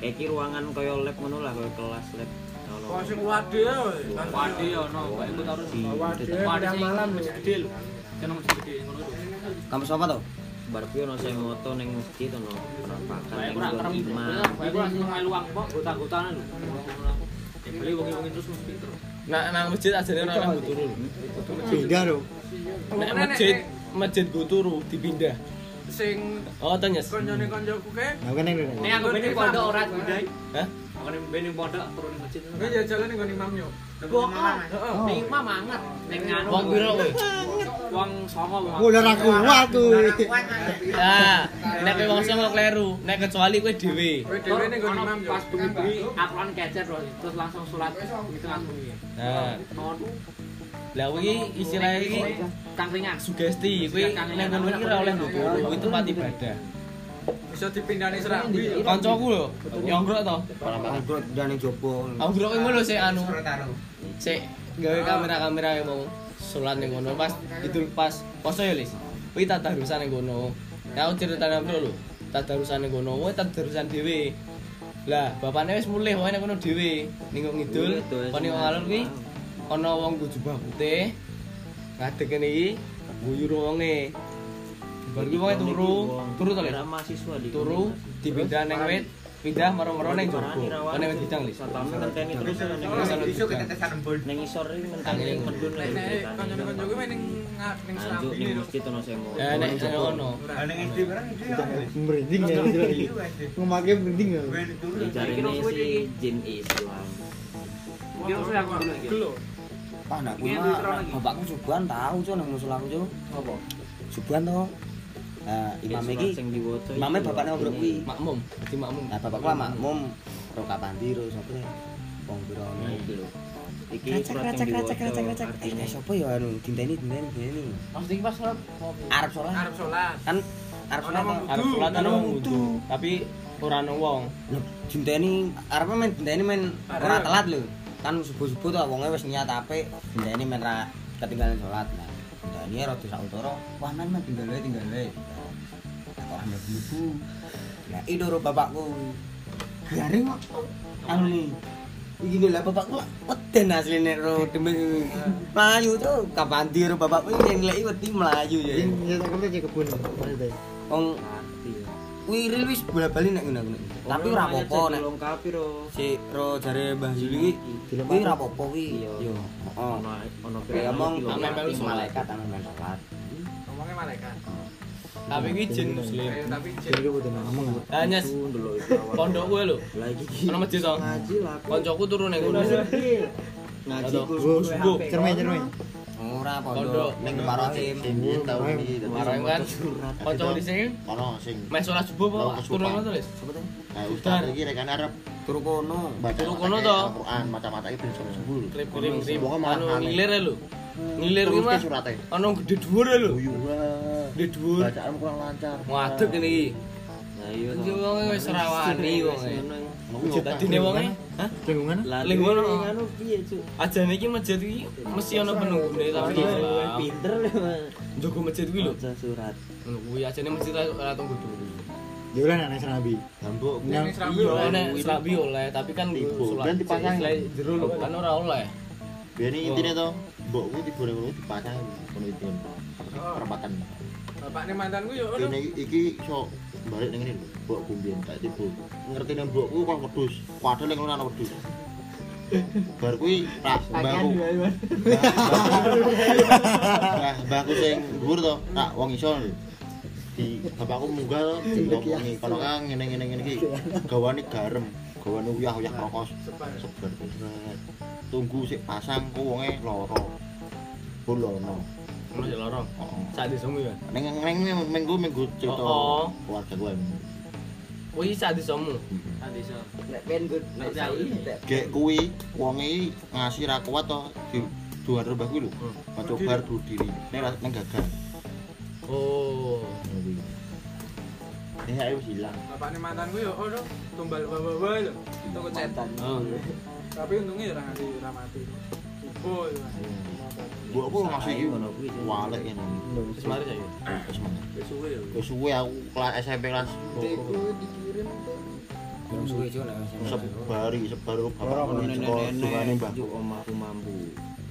kayak ki ruangan kaya lab ngono lah kaya kelas lab ono Kok sing wade ya. Wadi ono, kok ikut harus di Wadi malam masjid gede lho. Kan masjid gede ngono lho. Kamu siapa tuh? Bar kuwi ono sing moto ning masjid ono penampakan Kayak ning kurang nggon kerem. imam Kayak kurang melu wong kok gota-gotanan lho. Beli wong-wong terus mesti terus. Nah, nang masjid ajane ora oleh turu. pindah tuh. Nek masjid masjid go turu dipindah. Sing Oh, tanyes. konjone konjoku ke. Nah, kan Nek aku bene pondok ora budai. Hah? Aku bene pondok turun masjid. Gue jalan ning imam yo. Kok ning imam manget. Ning anu. Wong piro kowe? Wong songo wong. Udah ra kuat tuh. Ah, nek kowe wong songo kleru, nek kecuali kowe dhewe. Kowe dhewe ning nggon. Pas bengi-bengi aku lan kecer terus langsung salat gitu langsung. Nah, lah kuwi istilahnya iki Kangkringan. sugesti, kowe nek ngono iki ora oleh turu, kuwi tempat ibadah. Bisa dipindani serambi. Kancaku lho, nyongkrok to. Bro, jane jopo. Aku ngrok kuwi lho sik anu. Sik gawe kamera-kamera yang mau sholat ning ngono pas itu pas poso ya Lis. Kuwi tadarusan ning ngono. Ya aku ceritane bro lho. Tadarusan ning ngono, kuwi tadarusan dhewe. Lah, bapakne wis mulih wae ning ngono dhewe. Ning kok ngidul, kon ning ngalor kuwi ana wong nggo jubah putih. Ngadeg kene iki guyur wonge. Bar kuwi wonge turu, turu. Era mahasiswa di Turu dipindah ning wit, pindah maro-maro ning jopo. Kene wit bidang Lis. Satpam ngenteni terus ning Terus ana bidang. ning isor iki ngenteni ning medun konjone konjoku main ning ning serambi ning masjid ono sing mau. Ya nek sing ono. Merinding ya itu lagi. Ngemakai merinding ya. Jari ini si jin Islam. Mungkin harus aku dulu iki. Pak nak kuwi mah bapakku subuhan tahu cuk nang musola aku cuk. Apa? Subuhan to. Nah, imam iki imame bapakne ngobrol kuwi. Makmum, dadi makmum. Nah, bapakku lah makmum ro kapandi ro sapa ya? Wong Nah, ngono. iki lho. Iki Racak surat racak yang racak diwoto. racak racak. Eh, artinya sapa ya anu dinteni dinteni dinteni. Maksud iki pas sholat Arab sholat. Arep salat. Kan Arab sholat. Arep sholat ana wong wudu, tapi ora ana wong. Dinteni arep main dinteni main ora telat lho. Kan subuh-subuh to wonge wis niat apik, dinteni main ra ketinggalan sholat. Nah, dinteni rada sautara, wah men men tinggal wae tinggal wae. ana bubu. Ya iki loro bapakku. Garing kok. Anu iki lho bapakku weden asline ro demen mlayu to kapandi ro bapakku iki ngleki wedi mlayu ya. Ya tak kerti kebun. Wong Wiril wis bola-bali nek ngono Tapi ora apa-apa nek. Lengkap ro. Sik ro jare Mbah Yuli iki. Kuwi ora apa-apa kuwi. Yo. Ono ono kira ngomong malaikat ana malaikat. Ngomongnya malaikat. Tapi iki jin muslim. Tapi Jadi gue udah ngomong? Lah nyes pondok kowe lho. lagi Ana masjid to. ngaji lah. Koncoku turu ning ngono. Ngaji Subuh. cermai cermai. Ora Pondok. ning Marohim. Ini tahu iki. Marang kan. Koncoku di sini Ono sing mes sholat subuh apa? kesurupan. Turu ngono to, Lis. Nah, ustaz iki rekan Arab Turu kono. Turu kono to. Al-Qur'an macam-macam iki ben sebul. Klip-klip klip. Wong malah Anu ngilir ya lho. Ngilir kuwi mah. surate. Ana gede dhuwur ya lho. Gede dhuwur. Bacaan kurang lancar. Ngadeg kene iki. Nah iya. Iki wonge wis rawani wonge. Dadine wonge, hah? Lingkungan? Ling ngono. Anu piye, Cuk? Ajane iki masjid iki mesti ana penunggune tapi Islam. Pinter lho. Njogo masjid kuwi lho. Surat. Ngono kuwi ajane masjid ra ora tunggu dulu. Ya udah anak Nabi. Gambuk. Yang Ning serambi Iya, oleh. nek selabi oleh, tapi kan Ben dipasang. jero lho, kan ora oleh. biar ini intinya tuh mbokku tiba ngono dipasang ngono itu perempatan bapakne mantanku yo ngono. ini iki iso balik ning ngene lho mbokku mbiyen tak tiba ngerti nih mbokku kok wedhus padahal ning ngono ana wedhus. Bar kuwi tak mbakku. Nah, mbakku sing dhuwur to tak wong iso di bapakku munggah to ngomongi kono kang ngene ngene iki. Gawane garam gawane uyah-uyah rokos. Sebar. tunggu sik pasang ku wonge loro. Bulono Ono ya loro. heeh Sak desamu ya. ning ning minggu minggu cerita Oh, oh. keluarga gue Kuwi sak desamu. Nanti so. Nek ben good nek gek kuwi wonge ngasih ra kuat to di dua rebah kuwi lho Hmm. coba bunuh diri nek ning gagal Oh. ini saya wis hilang Bapakne mantanku yo ono tumbal bawa-bawa lho. Toko cet. Oh. Tapi untungnya ya ora nganti ora mati. Ibu gua aku ngasih iki ngono kuwi. walek ini Wis mari saya. wis mana Wis suwe yo. wis suwe aku kelas SMP kelas Belum suwe nek sebari sebari bapak Orang ngono nenek-nenek dungane mbah juk omahku mampu.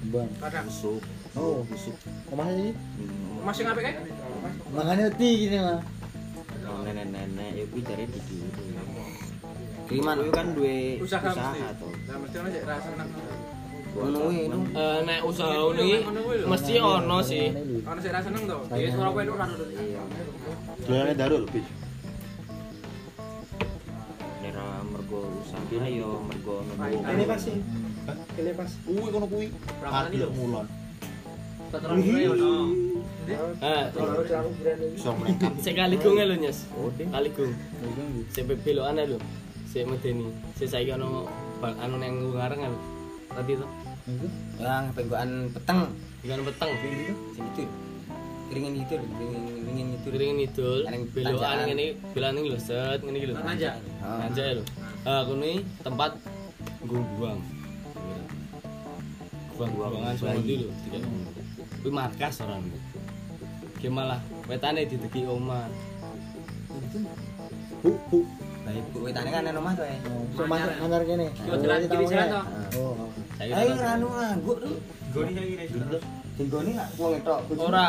Bang. Kadang Besuk. Oh. Besuk. Omah iki Hmm, masih ngapik kan? mangane uti gini mah. Nenek-nenek ya kuwi jare dikiru. Kiriman. Kuwi kan duwe Usaha usaha to. Lah mesti sik rasa. Eh nek usaha iki mesti ono sih. Ono sik rasa seneng to. Iki suara kowe ora ono. dolane darul bis Nera mergo usaha yo mergo nemu. Ini pas sih. Ini pas. kuwi kono kuwi adil iki. mulon ono. Eh, sekali gung lho, Nyes. Kali gung. Sik belokan lho. Sik medeni. Sik saiki ono bal- anu nang ngareng lho. Tadi to. Yang penggokan peteng. Ikan peteng. Sing itu. Keringan itu, keringan itu. Ngidul, Nang belokan tanjakan. ngene, belokan iki lho, set ngene iki lho. Nanja. Ah. Nanja lho. Ah, kuwi tempat nggo buang. Buang-buangan seperti lho. tiga. Kuwi markas orang. Ki malah wetane dideki omah. Bu, bu. Wetane kan nang omah to e. So masuk ngantar kene. Yo jalan kiri jalan to. Oh. Saiki Ayo ora- anu angguk lu. Goni saiki ne. Tinggone gak wong etok. ora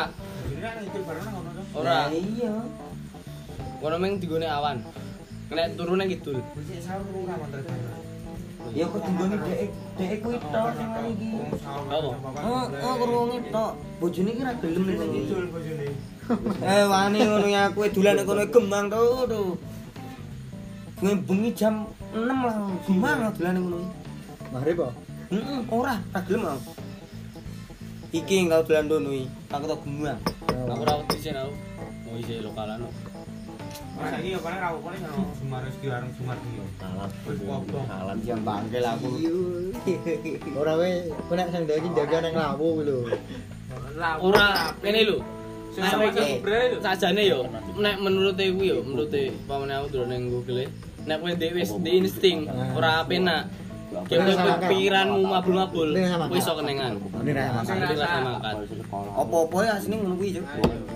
ora Lah Iya. kono meng digone awan. Nek turu nang kidul. Ya kok tinggone dhek dhek kuwi tok sing ngene iki. Apa? Oh, oh kurunge tok. Bojone iki ra gelem ning kono. Eh wani ngono ya kowe dolan kono gembang to to. Bengi bengi jam 6 lah gembang lah dolan ning kono. Maghrib apa? Heeh, ora, ra gelem aku. Iki engkau dolan dono iki. Aku tok gembang. Aku ora wedi sih aku. Mau isi lokalan. Saiki yo paling ra paling ono Sumar wis diareng Sumar iki yo. kalah Kalah. Jam bangkel aku. Ora we, kowe nek sing ndaki jaga nang lawu kuwi lho. Lah Ora ngene lho. Sing sama iki sajane yo nek menurut aku yo menurut pamane aku dolan nang Google nek kowe dhewe wis di insting ora penak. Kowe pikiranmu mabul-mabul kowe iso kenengan. Apa-apa ya asline ngono kuwi, Cuk.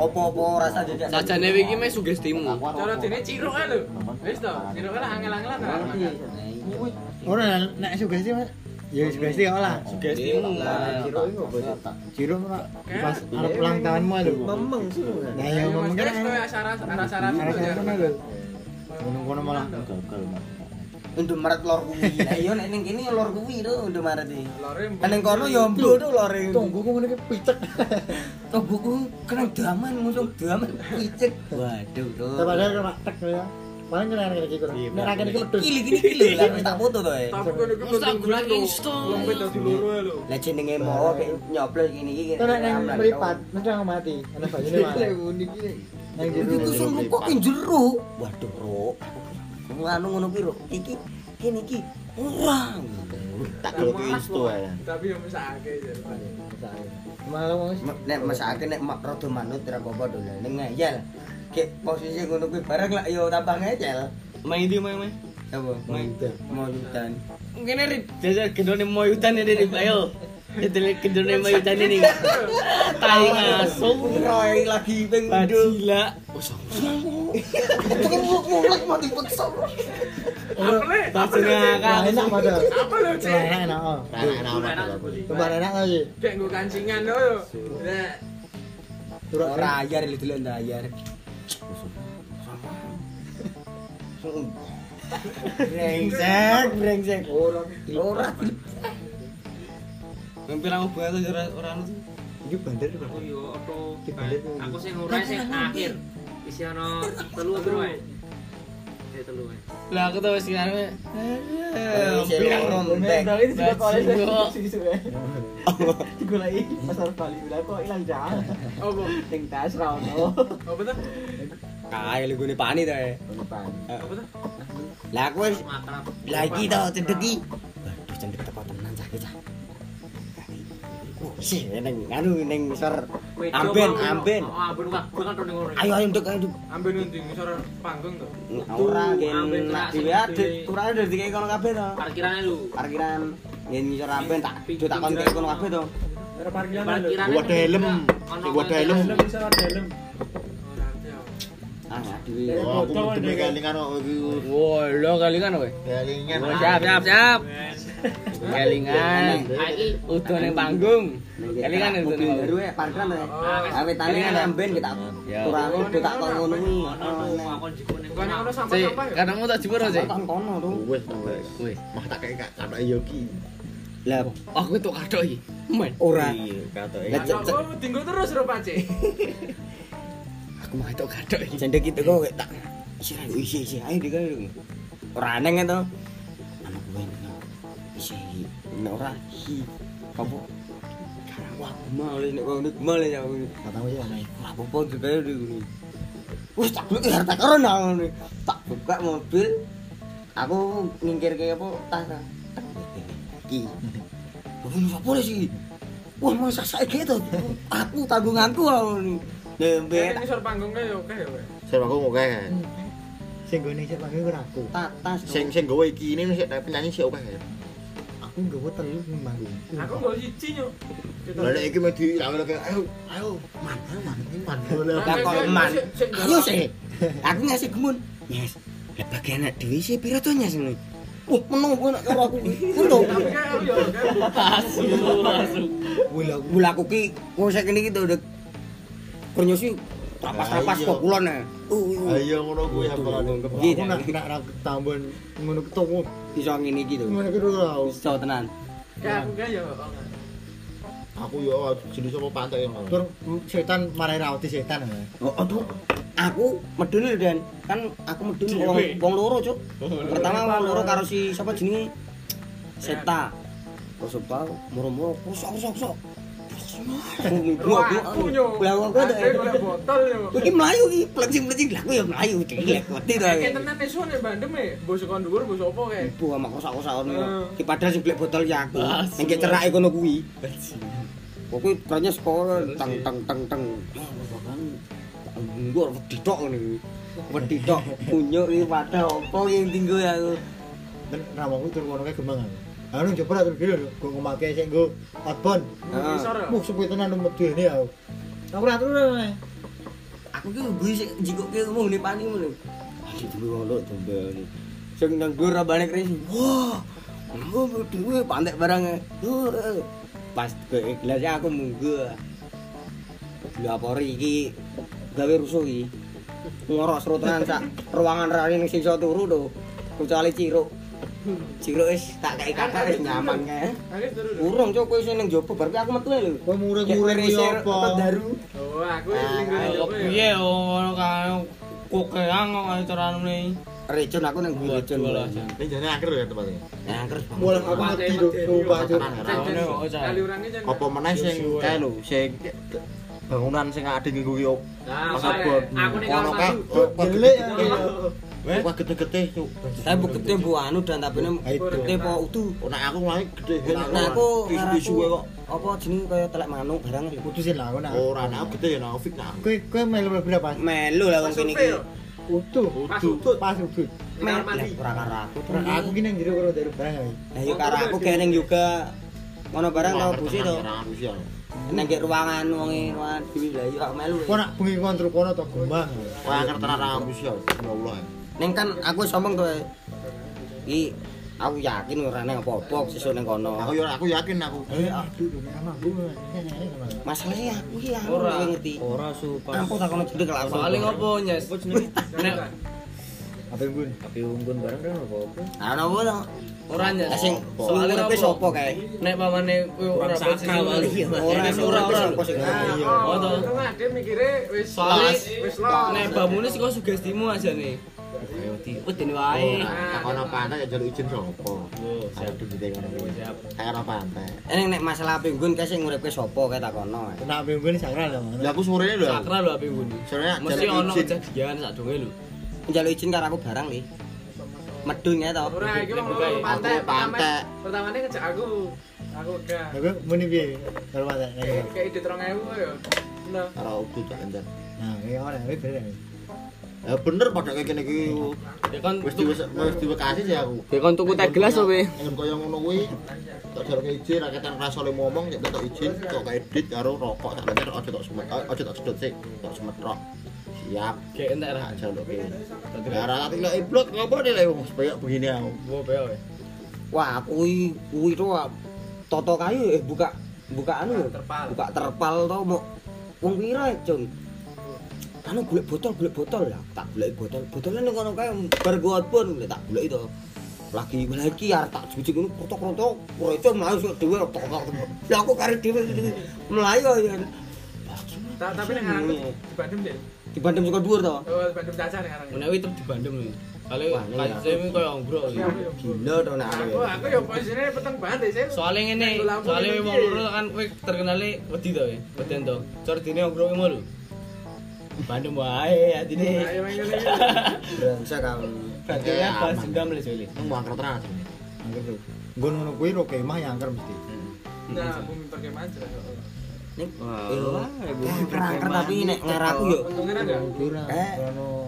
Apa-apa rasa jajak. Sajane iki meh sugestimu. Cara dene ciruk ae lho. Wis to, ciruk lah angel-angelan. Ora nek sugesti. Ya sugesti kok lah. Sugestimu. Ciro iki opo? Ciro ora pas arep ulang tahunmu lho. Memeng sih. Nah, ya memang Wis kan. kowe acara acara Arep lho. Ngono-ngono malah. gagal Indomaret lor kuwi. Lah iya nek ning kene lor kuwi to Indomaret iki. Lore Kan ning kono ya mbo to lor iki. Tunggu ku ngene iki pitek. Tungguku kena daman musuh daman picek. Waduh to. Padahal kena tek ya. Paling kena kena iki kurang. Nek ra kene iki medhus. Kili gini kili lah tak foto to e. Tapi kono iki dadi loro ae lho. Lah jenenge mau kayak nyoblos gini iki. Itu nek nang mripat, mesti aku mati. Ana bajine mana? Nang Iki jero. kusung kok ki jero. Waduh, Ro. Nganu ngono ki, Ro. Iki kene iki ora. tak gelok insto ya Tapi yo mesake ya. Malah wong Nek mesake nek mak rada manut ora apa-apa dolan ning ngeyel. Kayak posisi ngono kuwi bareng lah yo tambah ngecel. Main di main main. Apa? Mantap. Mau hutan. Ngene rit jajal gendone moyutan ini rip ayo. Itu kendone mayu tani nih. Tai ngasung. Roy lagi ping Gila. mulek mati peksa. Apa le? Langsung ngakak. enak padahal. Apa lo Nah, cek? enak oh. Enak enak enak. Coba enak lagi. Kayak gue kancingan lo. Nah, Turun Ora ayar itu dulu ndak ayar. Brengsek, brengsek. Ora ora. Hampir aku banget ora ora anu. Iki bandar Oh iya. Di balik tuh. Aku sing ngurai sing akhir. Isi ono telu apa wae? Eh telu wae. Lah aku tuh wis kan. Sing rontek. Digoleki pasar Bali udah kok ilang jam. apa? Sing tas ra ono. Apa tuh? Lu gune pani to. Apa tuh? Lah aku wis Makrab. lah iki to cendek iki. Waduh cendek teko tenan cah iki cah. Sih, neng anu neng sor amben amben. Oh, amben wah, gua kan ning ngono. Ayo ayo nduk ayo nduk. Ambil nanti ngisor panggung tuh. Ora amben gen dhewe ade. Turane dari dikek kono kabeh to. Parkirane lu. Parkiran gen ngisor amben tak do tak kon kono kabeh to. Parkirane. Gua helm. Gua ada Galingan siap siap siap. Galingan. Udah ning panggung. Galingan mobil baru ya parkiran ya. Ah wis tali amben kita. Kurang udah tak kok ngono iki. Oh, Kadang mau tak jebur aja. Kono to. Wis wis. Mah tak kayak kanak yogi. Lah aku tuh iki. Men. Ora. Kadoi. Lah kok tinggal oh, terus ro pace. Aku mah itu kadok iki. Cendek itu kok kayak tak isi ayo isi isi ayo di kene. Ora aneh to. Anak gue ini isi nek ora hi. Kamu wah mal nek kok nek mal ya. Katamu ya aneh. Ora apa-apa juga di. Wis tak buka harta karun ngene. Tak buka mobil. Aku ngingkir kayak apa tas. Ki. Wah, ini apa sih? Wah, masa saya gitu. Aku tanggunganku ini. Kayak Dembet ngisor panggung kayak oke ya. Saya aku mau kayak. Sing gone sik pakai ora aku. tas. Sing sing gawe iki ini sik penyanyi sik oke. Aku nggawa telu ning manggung. Aku gak siji yo. Lah nek iki mau di kayak ayo ayo man man man. Lah kok eman. Ayo sih. Aku ngasih gemun. Yes. Lah bagian anak dhewe sih piro to nyas ngono. Wah, menung kowe nek karo aku. Kudu. Tapi kayak aku yo kayak Asu, asu. Wila aku ki wong sak kene iki to pernyosi trapas-trapas Ayo. kok kulon e. Uh, Ayo ngono kuwi apa Iki Aku nak nak ra ketambon ngono ketemu. iso ngene iki to. Ngono ki ora. Iso tenan. kayak aku yo. Aku yo jenis apa pantai ngono. Tur setan marai rauti setan. ya. Oh, aduh. Aku medun lho Dan. Kan aku medun wong wong loro, Cuk. Pertama wong loro karo si sapa jenenge? Seta. Kok sapa moro-moro kosok kosok kosok. Lah kok yo. iki mlayu iki plecing-plecing lah aku ya mlayu dilek wedi to. Kayak tenan nesu nih bandem ya. Bos kon dhuwur bos apa kayak. Ibu sama kosak-kosak ngono. Eh. Ki padahal sing blek botol ya aku. Asu. Ning cerake kono kuwi. Kok kuwi pranya sekolah teng teng teng teng. Nggur wedi tok ngene kuwi. Wedi tok punyuk iki padahal opo yang tinggo ya aku. Ben rawaku tur ngono kae gemang aku. Anu coba tur dhewe lho, go ngomake sik nggo outbound. Heeh. Muh sepi tenan medene aku. Aku ora tur ora. Aku ki gue sik jikoke ngomong ni pani ngono. Aduh dhewe wong lho tombel. Sing nang dhuwur rabane kris. Wah. Ngomong dhewe pantek barang. Duh. Pas ke gelasnya aku munggu. Dilapori iki gawe rusuh iki. Ngorok serutan sak ruangan rani ning sisa turu to. Kecuali Ciro. Ciro wis tak kei kakak wis nyaman kae. Urung cok kowe sing ning jopo bar ki aku metu lho. Kowe kuwi apa? Daru. Oh, aku ning ngene Kok piye ngono kae kokeang kok ae carane. Recun aku nang gue recun. Ini jane akhir ya tempatnya. Nah, terus Mulai aku ngerti lho, orangnya jangan. Apa meneh sing kae lho, sing bangunan sing ade nggo kuwi op. Nah, Pasar soalnya bon. aku ning Ono kae. Jelek Wah, wah gede-gede cuk. Saya bu gede bu anu dan tapi ini Itu. gede po utuh. Oh, Nek aku mulai gede Nah aku isu kok. apa jenenge kaya telek manuk barang. putusin lah aku nak. Ora nek aku gede ya nek fik nak. Kowe kowe melu berapa? Melu lah wong kene iki. Utuh. Pas udut. Pas udut. Melu ora karo aku. Aku ki nang jero karo dari barang. Lah yo karo aku kene juga ngono barang tau busi to. Ya. Nang gek ruangan wonge ruangan dhewe lah yo melu. Kok nak bengi kontrol kono to gombang. Wah, angker tenan orang busi ya. Ya Allah. Ning kan aku ngomong to. Iki aku yakin ora nang apa-apa sesuk ning kono. Aku ya aku yakin aku. Eh, aduh, dene ana aku. Ini. Masalahnya aku iki aku Ora. ngerti. Ora su pas. Ampun tak kono jedeg lah. Soalnya ngopo nyes? Apa jenenge? Nek Apa yang gue? Tapi unggun barang kan apa-apa. Ana apa to? ora nyes. Sing Soalnya soalnya ngopo? sapa kae? Nek pamane kowe ora posisi ya, Mas. Ora Nek ora ora sing. Oh, itu mah dia mikirnya wis wis nek bamune kok sugestimu aja Ayo di wis dene wae. Oh, takono pantai ya njaluk izin sapa? Oh, Ayo dibite ngono kuwi. Takono pantai. Eneng nek masalah pinggun kae sing uripke sapa kae takono. Nek pinggun sakral lho. Lah aku sore lho. Sakral lho pinggun. Sore njaluk izin. Mesti ono kejadian sak dunge lho. Njaluk izin karo aku barang lho. Medun ya to. Ora iki wong pantai. Pantai. Pertamane ngejak aku. Aku gak. Aku muni piye? Karo pantai. Kayak ide 3000 ya. Nah. Karo aku tak ender. Nah, iya ora, iya bener. Ya bener pada kayak gini iki. Ya kan Wis diwes wis diwekasi sih aku. Ya kon tuku teh gelas opo? Yen kaya ngono kuwi tak jaruke izin rakyat yang rasa oleh ngomong cek tak izin kok kayak edit karo rokok tak lancar aja tak semet aja tak sedot sik tak semet rok. Siap. Kayak entek ra. Tak jaluke. Ya ora tak tinggal iblok ngopo nih lek wis kayak begini aku. Wah, kuwi kuwi to toto kayu eh buka buka anu buka terpal to mau wong pira Jun anu golek botol golek botol lah tak golek botol botolnya ning kono kae bar gua pun tak golek itu lagi lagi arep tak jujuk ngono krotok-krotok ora itu mlayu sok dhewe tok tok lah aku kare dhewe mlayu ya Ta- tapi nek ngarang di Bandung deh. di Bandung suka dhuwur to Oh, Bandung Caca nek ngarang. Menawi tetep di Bandung lho. Kali Wah, ini kayak saya koyo ngbrok lho. gila to nek Aku aku ya posisinya peteng banget saya. Soale ngene, soale wong loro kan kowe terkenale wedi to ya, weden to. Cor dine ngbrok mau lho. Bandung wae atine. Ngene. brengsek kamu Berarti kan bahas dendam le soalnya. Nang mangker tenan. Angker tuh. Gue ngono kuwi ro kemah yang angker mesti. Nah, bumi perkemahan jelas. Wah, eh wah, kerangker tapi nek ngaraku yo. Kira Eh,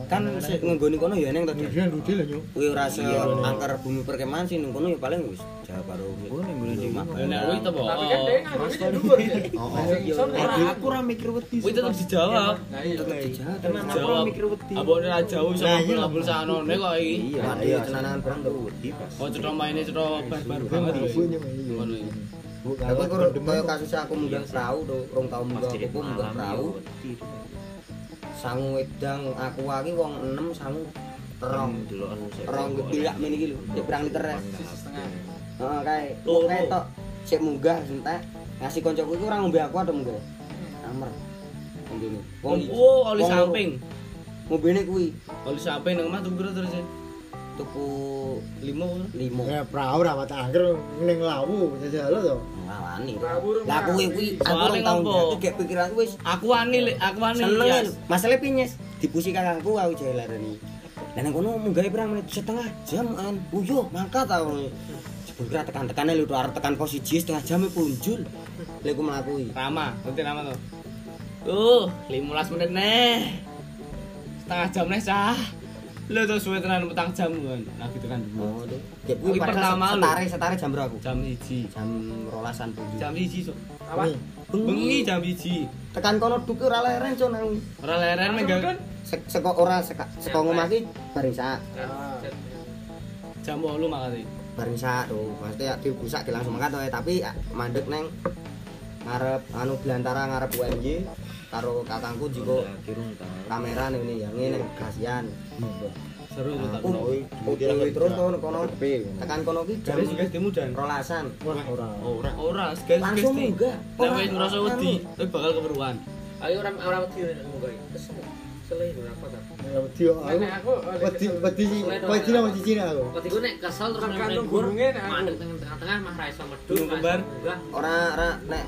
kan sik ngenggoni kono ya Dik? Kemudian dudil lho nyuk. kuwi ora se angker bumi perkemahan sih ning kono ya paling wis ngene iki. Lah nek kuwi tetep Tapi kan oh. dhuwur ya. Oh, iso ora aku ora mikir wedi. Kuwi tetep dijawab. Nah, iya. Tenan aku Dijawab. mikir wedi. Abone ra jauh Nah, iya. ngabul sanone kok iki. Iya, iya. tenanan barang to. wedi pas. Oh cetha maine cetha bar-bar banget. Ngono iki. Tapi kalau kaya kasus aku munggah perahu to, rong tau munggah aku munggah perahu. wedi. Sangu wedang aku aki wong 6 sangu terong. Terong gebilak men iki lho, cek pirang liter setengah. Heeh kae. Kae tok sik munggah entek. Ngasih koncoku iku ora ngombe aku atau munggah. Amer. Ngombene. Wong Oh, oli samping. Ngombene kuwi Oli samping nang omah tuku terus? Ya? tuku Limo. 5. Ya perahu ra mata angker ning lawu jajal to. Ngawani. Ngawur, Lah kuwi kuwi aku tahun ngopo? jadi gek pikiranku wis Aku wani Lek. aku wani. seneng Yas. lho. Masalah pinyes dipusi kakangku aku jare larani. Lah nang kono munggah pirang menit setengah jam an. Uyo mangkat aku. Jebul kira tekan-tekane lho arep tekan pos 1 setengah jam e punjul. Lha aku mlakui. Rama, nanti Rama tuh. Tuh, 15 menit neh. Setengah jam neh cah. Lu tuh suwe tenan petang jam kan. Nah gitu kan Oh, dulu. Gek Kuwi pertama lho. setare setare jam berapa? Jam 1. Jam rolasan punjul. Jam 1 so. Apa? Bengi jam 1. tekan kono duke ora leren con aku. Ora leren megang kan? Sek- Seko ora seka- seko ngomah ki bareng sak. jam 8 makane. bareng sak tuh pasti ya dibusak langsung mangkat tapi ya, mandek neng ngarep anu belantara ngarep UMY karo kakangku jiko Ya, kirung ta. kamera nih ini yang ini kasihan Seru tuh tak kono. aku terus tuh kono tekan kono ki jam Jare juga demu dan. rolasan ora. Ora, ora, segan langsung munggah Nek wis ngerasa wedi, tapi bakal keperluan. Ayo orang orang wedi munggah. Kesel. Selai berapa ta? Ya wedi aku. Nek Wedi wedi wedi nang cici aku. Wedi ku nek kesel terus nang dhuwur, gunungnya, nek aku. tengah-tengah mah ra iso medhun. Ora ora nek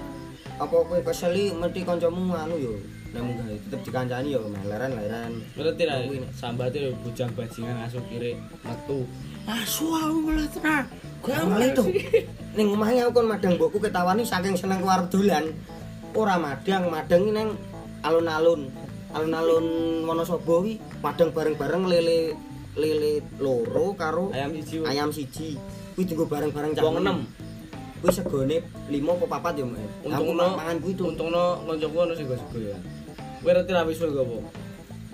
apa kowe keseli mesti kancamu anu yo nek munggah tetep dikancani yo leren leren Ngerti lah, sambate bujang bajingan asuh kiri metu. asu aku tenan Gampang itu. Ning omahnya aku kon madang mbokku ketawani saking seneng keluar dolan. Ora madang, madang ning alun-alun. Alun-alun Wonosobo kuwi madang bareng-bareng lele lele loro karo Ayam siji. ayam siji. Kuwi dienggo bareng-bareng cah. Wong enem. kuwi segone 5 apa 4 ya, Mas. Aku Untungno mangan kuwi tuh. Untungno kancaku ono sing sego ya. Kowe reti ra wis apa?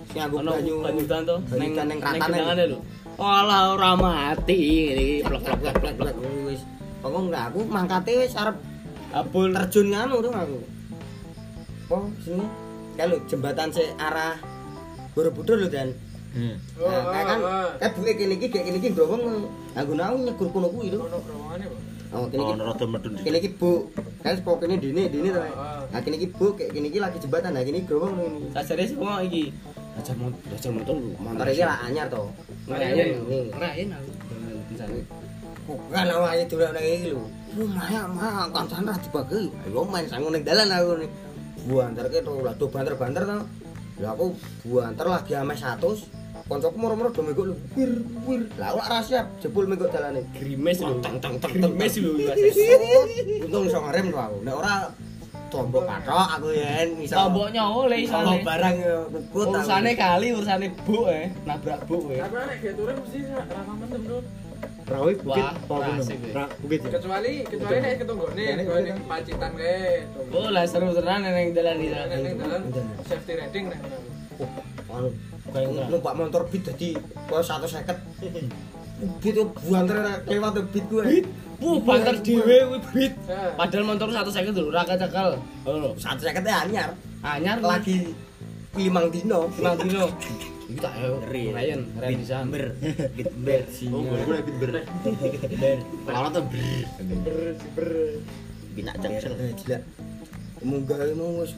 Sing aku Ono banyu banyudan to banyu dan ning ratane. lho. Walah ora mati iki plek plek plek plek plek. wis. Pokok enggak aku mangkate wis arep Abul terjun nganu tuh aku. Apa sini? Kalau jembatan se arah Borobudur lho Dan. Oh, Nah, kan kayak buke kene iki kayak kene iki growong. Aku nang nyegur kono kuwi lho. ono growongane, Pak. Oh, kene iki. ono rada medun Kene iki bu. Kan pokok kene dene dene to. Oh. Nah, kene iki bu kayak kene iki lagi jembatan. Nah, kene growong ini. sajare semua iki. Aja mau aja motor lho. Motor iki lah anyar to. Ini. Ngerayen aku. Bukan awake dolan nang iki lho. Lu maya maya kancan ra dibagi. Ayo main sangu ning dalan aku nih. Buantar ke to lah do banter-banter to. Lah aku buantar lagi ame 100. Koncoku moro-moro do megok lho. Wir wir. Lah ora siap jebul megok dalane. grimes lho. Teng, teng, teng, Grimes lho. Untung iso ngerem to aku. Nek ora tombok patok aku yen iso. Tomboknya oleh Tombok isane. barang aku. Urusane kali, urusane buk eh. Nabrak buk eh. Tapi nek ge turun mesti ra mendem, Bro. Rawi bukit Wah, apa gunung? Ra bukit ya. Kecuali kecuali nek ketunggone, nek kowe ning Pacitan kae. Oh lah seru tenan neng dalan iki. Ning dalan safety riding nek ngono. Numpak motor beat dadi koyo 150 beat yo buanter lewat beat gue. Wuh, banter dhewe kuwi bit. Ya. Padahal motor satu seket lho, ora kecekel. Ngono. 150 e anyar. Anyar lagi limang dino. Nang dino. Iki tak. Ryan, Ryan bisa. ber. Bit ber oh gue bit ber. Ber. Lawan tuh ber. Bina jaksel Eh, gila. Munggah emang wis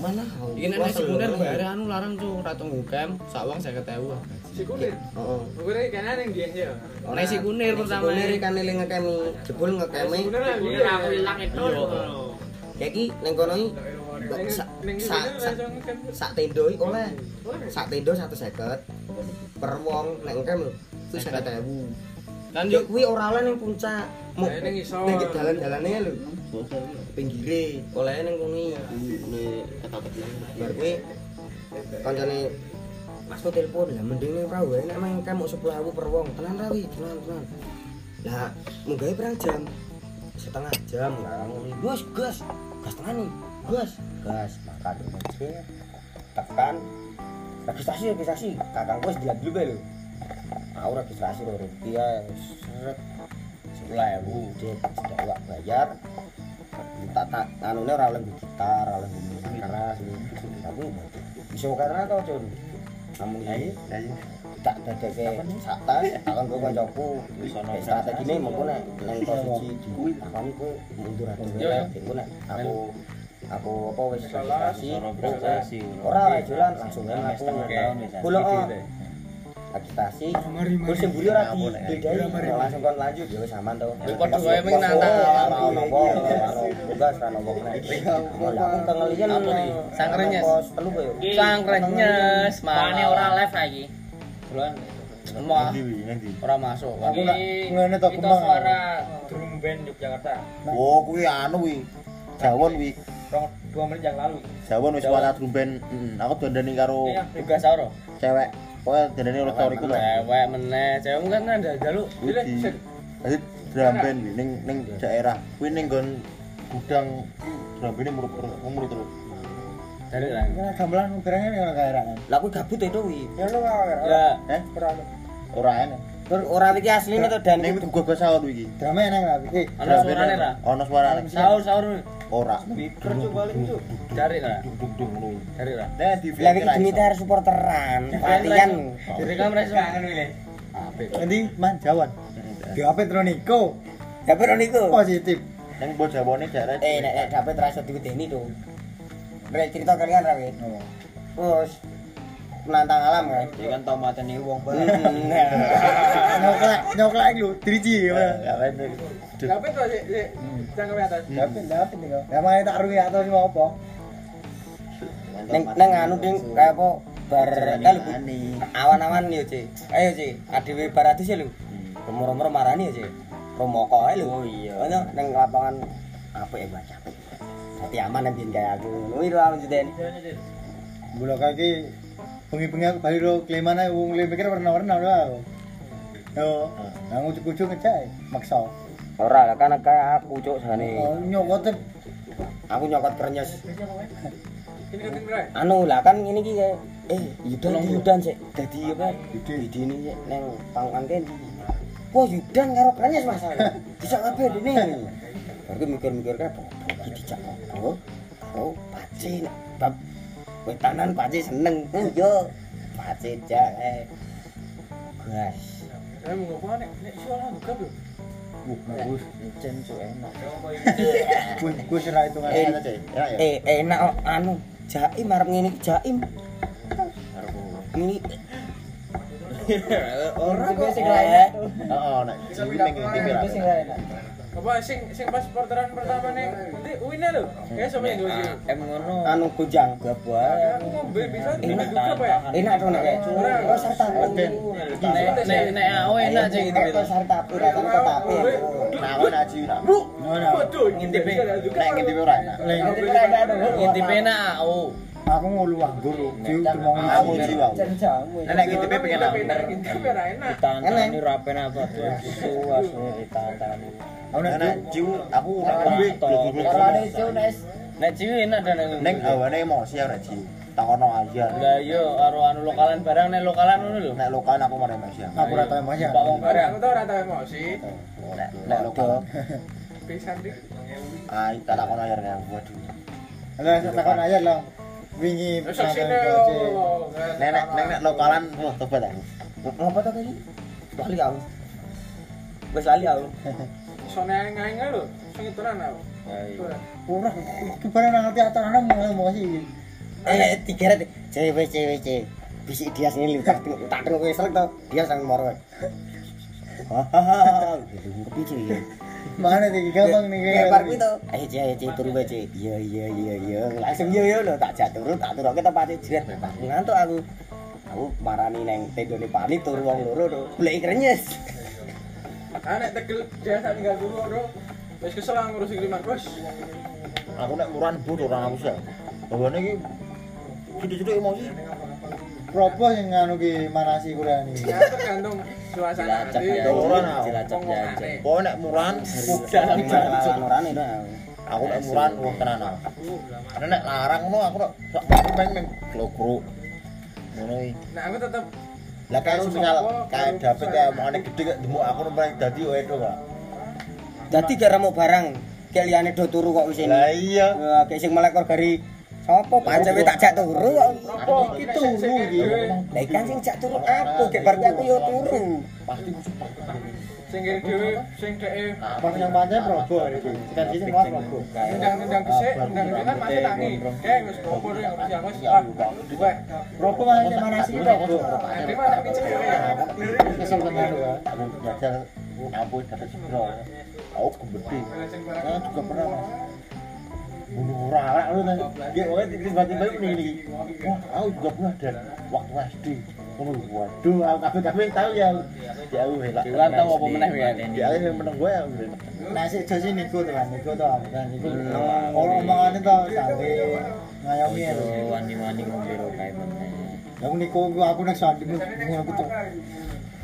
mana Iki nek nasi kuner bayare anu larang tuh, ra tunggu kem, sak wong 50.000. Si kulir. heeh Kulir kene ning dieng ya. Nasi kuner pertama. Kulir kan eling ngekemi jebul kulir. Kulir aku ilang itu. kayak iki ning kono sak sak sak kan. tendo iki oleh sak tendo 150 per wong nek ngkem lho kuwi 50.000 Kan Yo kuwi ora oleh ning puncak. Ning isor. ning dalan-dalane lho. Pinggire, oleh ning kuwi. ini kata kecil Bar kuwi kancane telepon lah mending ning perahu ae nek main kamu 10.000 per wong. Tenan ra wi, tenan tenan. Lah munggahe pirang jam? Setengah jam lah. Gus, gas. Gas tengah nih. Gas. Gas, makan dulu. Tekan registrasi registrasi kakang wis dilihat dulu bae lho aku registrasi lho rupiah seret sepuluh ewu dia tidak bayar tak tak anune ora oleh gitar oleh keras aku bisa karena tau cun namun ini tak dadeke sakta akan gue kancaku. Nek strategi ini mau nek nang posisi kuwi. takon kowe mundur nek aku aku apa wis registrasi. ora ora jalan langsung aku agitasi. Terus sing mburi ora dibedai langsung kon lanjut ya wis aman to. Wis padha wae ming ora ono apa tugas ora ono nek aku kengelian pos telu kowe Sangkrenyes, Pane ora live lagi. Bulan. Emah ora masuk. Aku nak ngene to Itu kemang. suara drum band Yogyakarta. oh kuwi anu wi jawon wi Rong dua menit yang lalu. jawon wis suara drum band. Mm, aku dandani karo Iya. Juga sauro. cewek pokoknya dandani oleh teoriku lho Cewek meneh, cewek kan ada. Widi. Jadi drum band ning ning daerah. Kuwi ning nggon gudang. Drum band murut murut terus Dari lah. Kan gamelan barangnya ora kaeran. lah aku gabut itu wi Ya lu ora. Lah, eh? Ora enak. Terus ora iki asline to dan. ning gua gak sahur iki. Drama enak lah. Eh, ana suarane ra? ono suarane. Saur saur ora kerja balik itu. cari lah. Cari lah. Nah, di lagi dimitar supporteran latihan Direkam reso. Nanti man jawan. Di apa Troniko? dapet niku Positif. ning mbok jawane daerah eh nek nek dapet rasa diwedeni tuh Bre cerita kalian ra weh Oh. terus menantang alam kan Dia kan tau mateni wong Nyoklek, nyoklek lu, driji ya. ya kan Tapi tuh sik sik cangkem atas. Dapet, dapet nih kok. Ya makanya tak rugi atau mau apa? neng neng anu ding kayak apa? Bar eh lu awan-awan yo Ci ayo Ci adewe baratus ya lu. Rumor-rumor marani ya Ci romoko ae lu. Oh iya. Neng lapangan apa ya baca tapi aman bikin kayak aku. Ngono itu aku jadi Bulu kaki bengi-bengi aku balik lo klimana wong le mikir warna-warna lho aku. Yo, nang ujug-ujug ngecek maksa. Ora lah kan kayak aku cuk jane. Oh, nyokote Aku nyokot krenyes. Anu lah kan ini ki kayak eh Yudan Yudan sik dadi apa? Ide ini sik nang pangkan kendi. Wah Yudan karo krenyes Mas. Bisa kabeh dene. Baru mikir-mikir kan iki dijak? Karo pace nek bab wetanan pace seneng. Oh yo. Pace jak eh. Gas. Eh mau ngopo nek nek iso lah buka bagus. Cuk enak. Gue gue serah itu kan Eh, aja, Cek. Ya, ya. Eh enak kok, anu jaim arep ngene iki jaim. Ini Ora kok sing Eh, Heeh, nek ngene iki ra. Apa sing sing pas porteran pertama ning uine lho. Ya sama yang dua em ngono. anu gunjang. Aku ngombe bisa Enak. juga apa ya? Enak dong nek kayak Oh sarta. Nek nek aku enak cek gitu. Kok sarta api rasane kok api. Nah, aku nak. Waduh, Ngintip e. Nek ngene ora enak. Ngintip enak aku. Aku ngulu anggur Aku jamu. Nek ngintip pengen aku. ora enak. Ditantani rapen apa tuh. Ditantani. Aku nek Nek ciwi aku nek ngombe Karena itu nes. Nek ciwi enak dan ning awane emosi ora ciwi. Takono aja. Lah iya karo anu lokalan barang nek lokalan ngono lho. Nek lokal aku marah emosi. aku ora tau ya. Pak wong barang. Aku ora tau emosi. Nek nek lokal Pisan dik. ah tak takono aja nek waduh. Lah takon aja lah. Wingi yo. Nek nek nek nek lokalan wah tobat aku. Ngapa to kaya Lali aku. Wis lali aku. Sone aing-aing lho. Sing ituran aku. Ora, kemarin nanti acara mau emosi. Eh tiga rat. Cewek cewek cewek. Bisik dia sini lu tak wis selek to. Dia sang moro. Hahaha. Kepiye ya? Mana nih gampang nih Kayak park itu. Ayo Ci, ayo Ci, turu bae. Iya iya iya iya. Langsung yo yo lho tak jak turu, tak turuke tempate jret. Ngantuk aku. Aku marani neng tendone pani turu wong loro to. Goleki krenyes. Nek tegel biasa tinggal dulu bro. Wis kesel aku ngurusi kiriman bos. Aku nek muran but ora aku sih. Bawane iki Sidik-sidik emosi. Propo yang nganu ki manasi kuliah nih. Ya tergantung suasana Cilacap hati. ya. Orang, Cilacap jajan. aneh. Pokoknya nek muran Dalam larane to. aku nek muran wah tenan aku. Karena nek larang ngono aku nek sak aku pengen klokro. Ngono iki. Nah aku tetep Lah sopo, kayak karo- dapet kayak omongane gede kayak demuk aku pengen dadi wedo kok. Dadi gara mau barang kayak liyane do turu kok wis Lah ini. iya. Wah, kayak sing melekor gari Sopo pancen tak jak turu kok. apa Iki turu iki. Lah ikan sing jak turu aku, kayak berarti aku yo turu. Pasti musuh. sing kiri dhewe sing dhek Pas yang pantai Probo iki. Kan sini mau Probo. nendang-nendang gesek, nendang kan masih tangi. Eh wis popo rek ngurusi aku wis. Ah, Dua. Probo mana yang manasi Probo. Nanti mana iki cewek ya. Kesel tenan dapat. Aku gembedi. Nah, juga pernah. Bunuh orang, lu nanya. Dia tiba-tiba ini. Wah, aku juga pernah dan waktu SD. Waduh, aku kafe-kafe tahu ya. Ya aku helak. Dewa tau apa meneh ya. Ya aku yang meneng gue ya. Nah, si Josi Niko tuh kan, Niko tuh kan Niko. Kalau omongannya tuh sampai ngayomi ya. wani-wani ngombe ro kae meneh. Aku Niko aku nek sandi ngono gitu.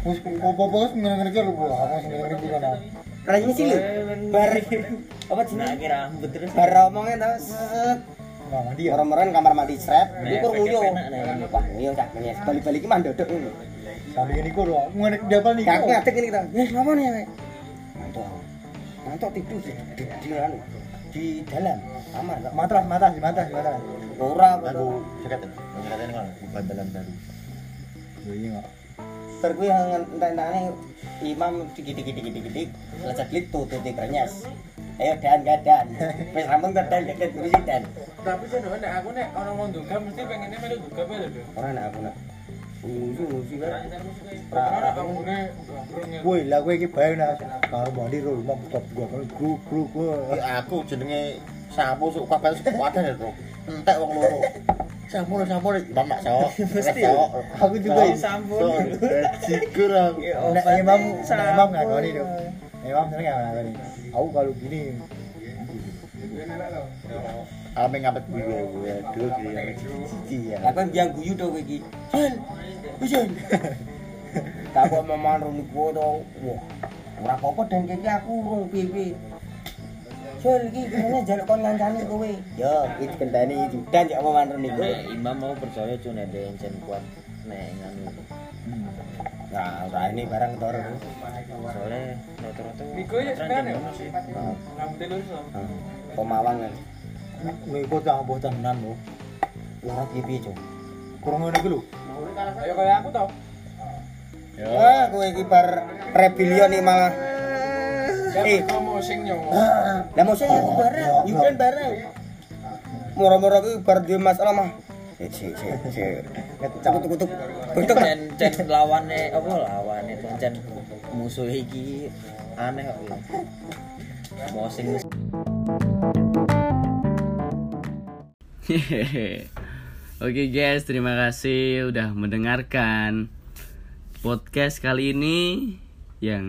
Wis popo wis ngene-ngene lho, Bu. aku sing ngene iki kan. Ranya sih lho. Bar apa Nah, jenenge? kira rambut terus. Bar omongnya to. Orang-orang kamar mandi sret, Nah, iku nguyu. efek-efek Wah, nguyu cak nyes. Bali-bali ki mandodok ngono. Sampai Niko lho, ngene dapal Niko. Aku ngadeg ini kita. Eh, apa nih? Wek? Mantuk. Mantuk tidur di di, di, anu, di dalam kamar. Matras, matras, matras, matras. Ora Aku. Sekat ini kan bantalan baru. Yo iya enggak. Ter kuwi entah-entahane imam dikit-dikit-dikit-dikit lecet lit tutut krenyes. Ayo dan gadan. Wis rampung gadan gadan terus dan. Tapi cenderung nek aku nek orang mau duga mesti pengennya melu duga bae lho. Ora nek aku nek. Nguyu nguyu kan. Ora bangunnya Woi, lah kowe iki bae nek kalau mandi ro buka gua kan gru gru gua. Ya, aku jenenge sapu sok kabeh sok wadah ya, Bro. Entek wong loro. Sampun sampun Bapak sok. Mesti. Aku juga ini. Sampun. Sigur aku. Nek imam, imam nggak kali dong. Imam sering nggak kali. aku kalau gini Ame ngapet gue, gue aduh gue yang cici ya. Apa yang guyu tau gue Jual, jual. Tapi aku mau manrum gue tau, wah, kurang apa dan kayak aku rong pipi. Jual lagi, gimana jalan kon lancar nih gue? Yo, iki kendali itu dan jangan mau manrum gue. Imam mau percaya cuma ada yang kuat, nah yang Nah, ora ini barang toro. Soalnya rata-rata Niku ya sebenarnya. ngono sih. Rambutnya lurus loh. Pemawang kan. Niku tak apa tenan lho. Ora piye-piye, Cuk. Kurang ngene iki lho. Ayo kayak aku tau. Wah, kowe iki bar rebellion iki malah. Eh, Kamu sing nyowo. lah mosok aku bareng, Yudan bareng. Moro-moro iki bar dia masalah mah. Kutuk-kutuk. Kutuk. Cen lawannya apa lawannya tuh cen musuh iki aneh kok ya. Oke guys, terima kasih udah mendengarkan podcast kali ini yang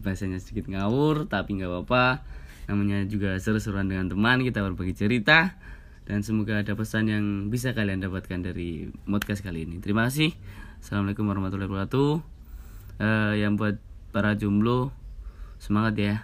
bahasanya sedikit ngawur tapi nggak apa-apa. Namanya juga seru-seruan dengan teman kita berbagi cerita dan semoga ada pesan yang bisa kalian dapatkan dari podcast kali ini. Terima kasih. Assalamualaikum warahmatullahi wabarakatuh. Eh, yang buat para jomblo semangat ya.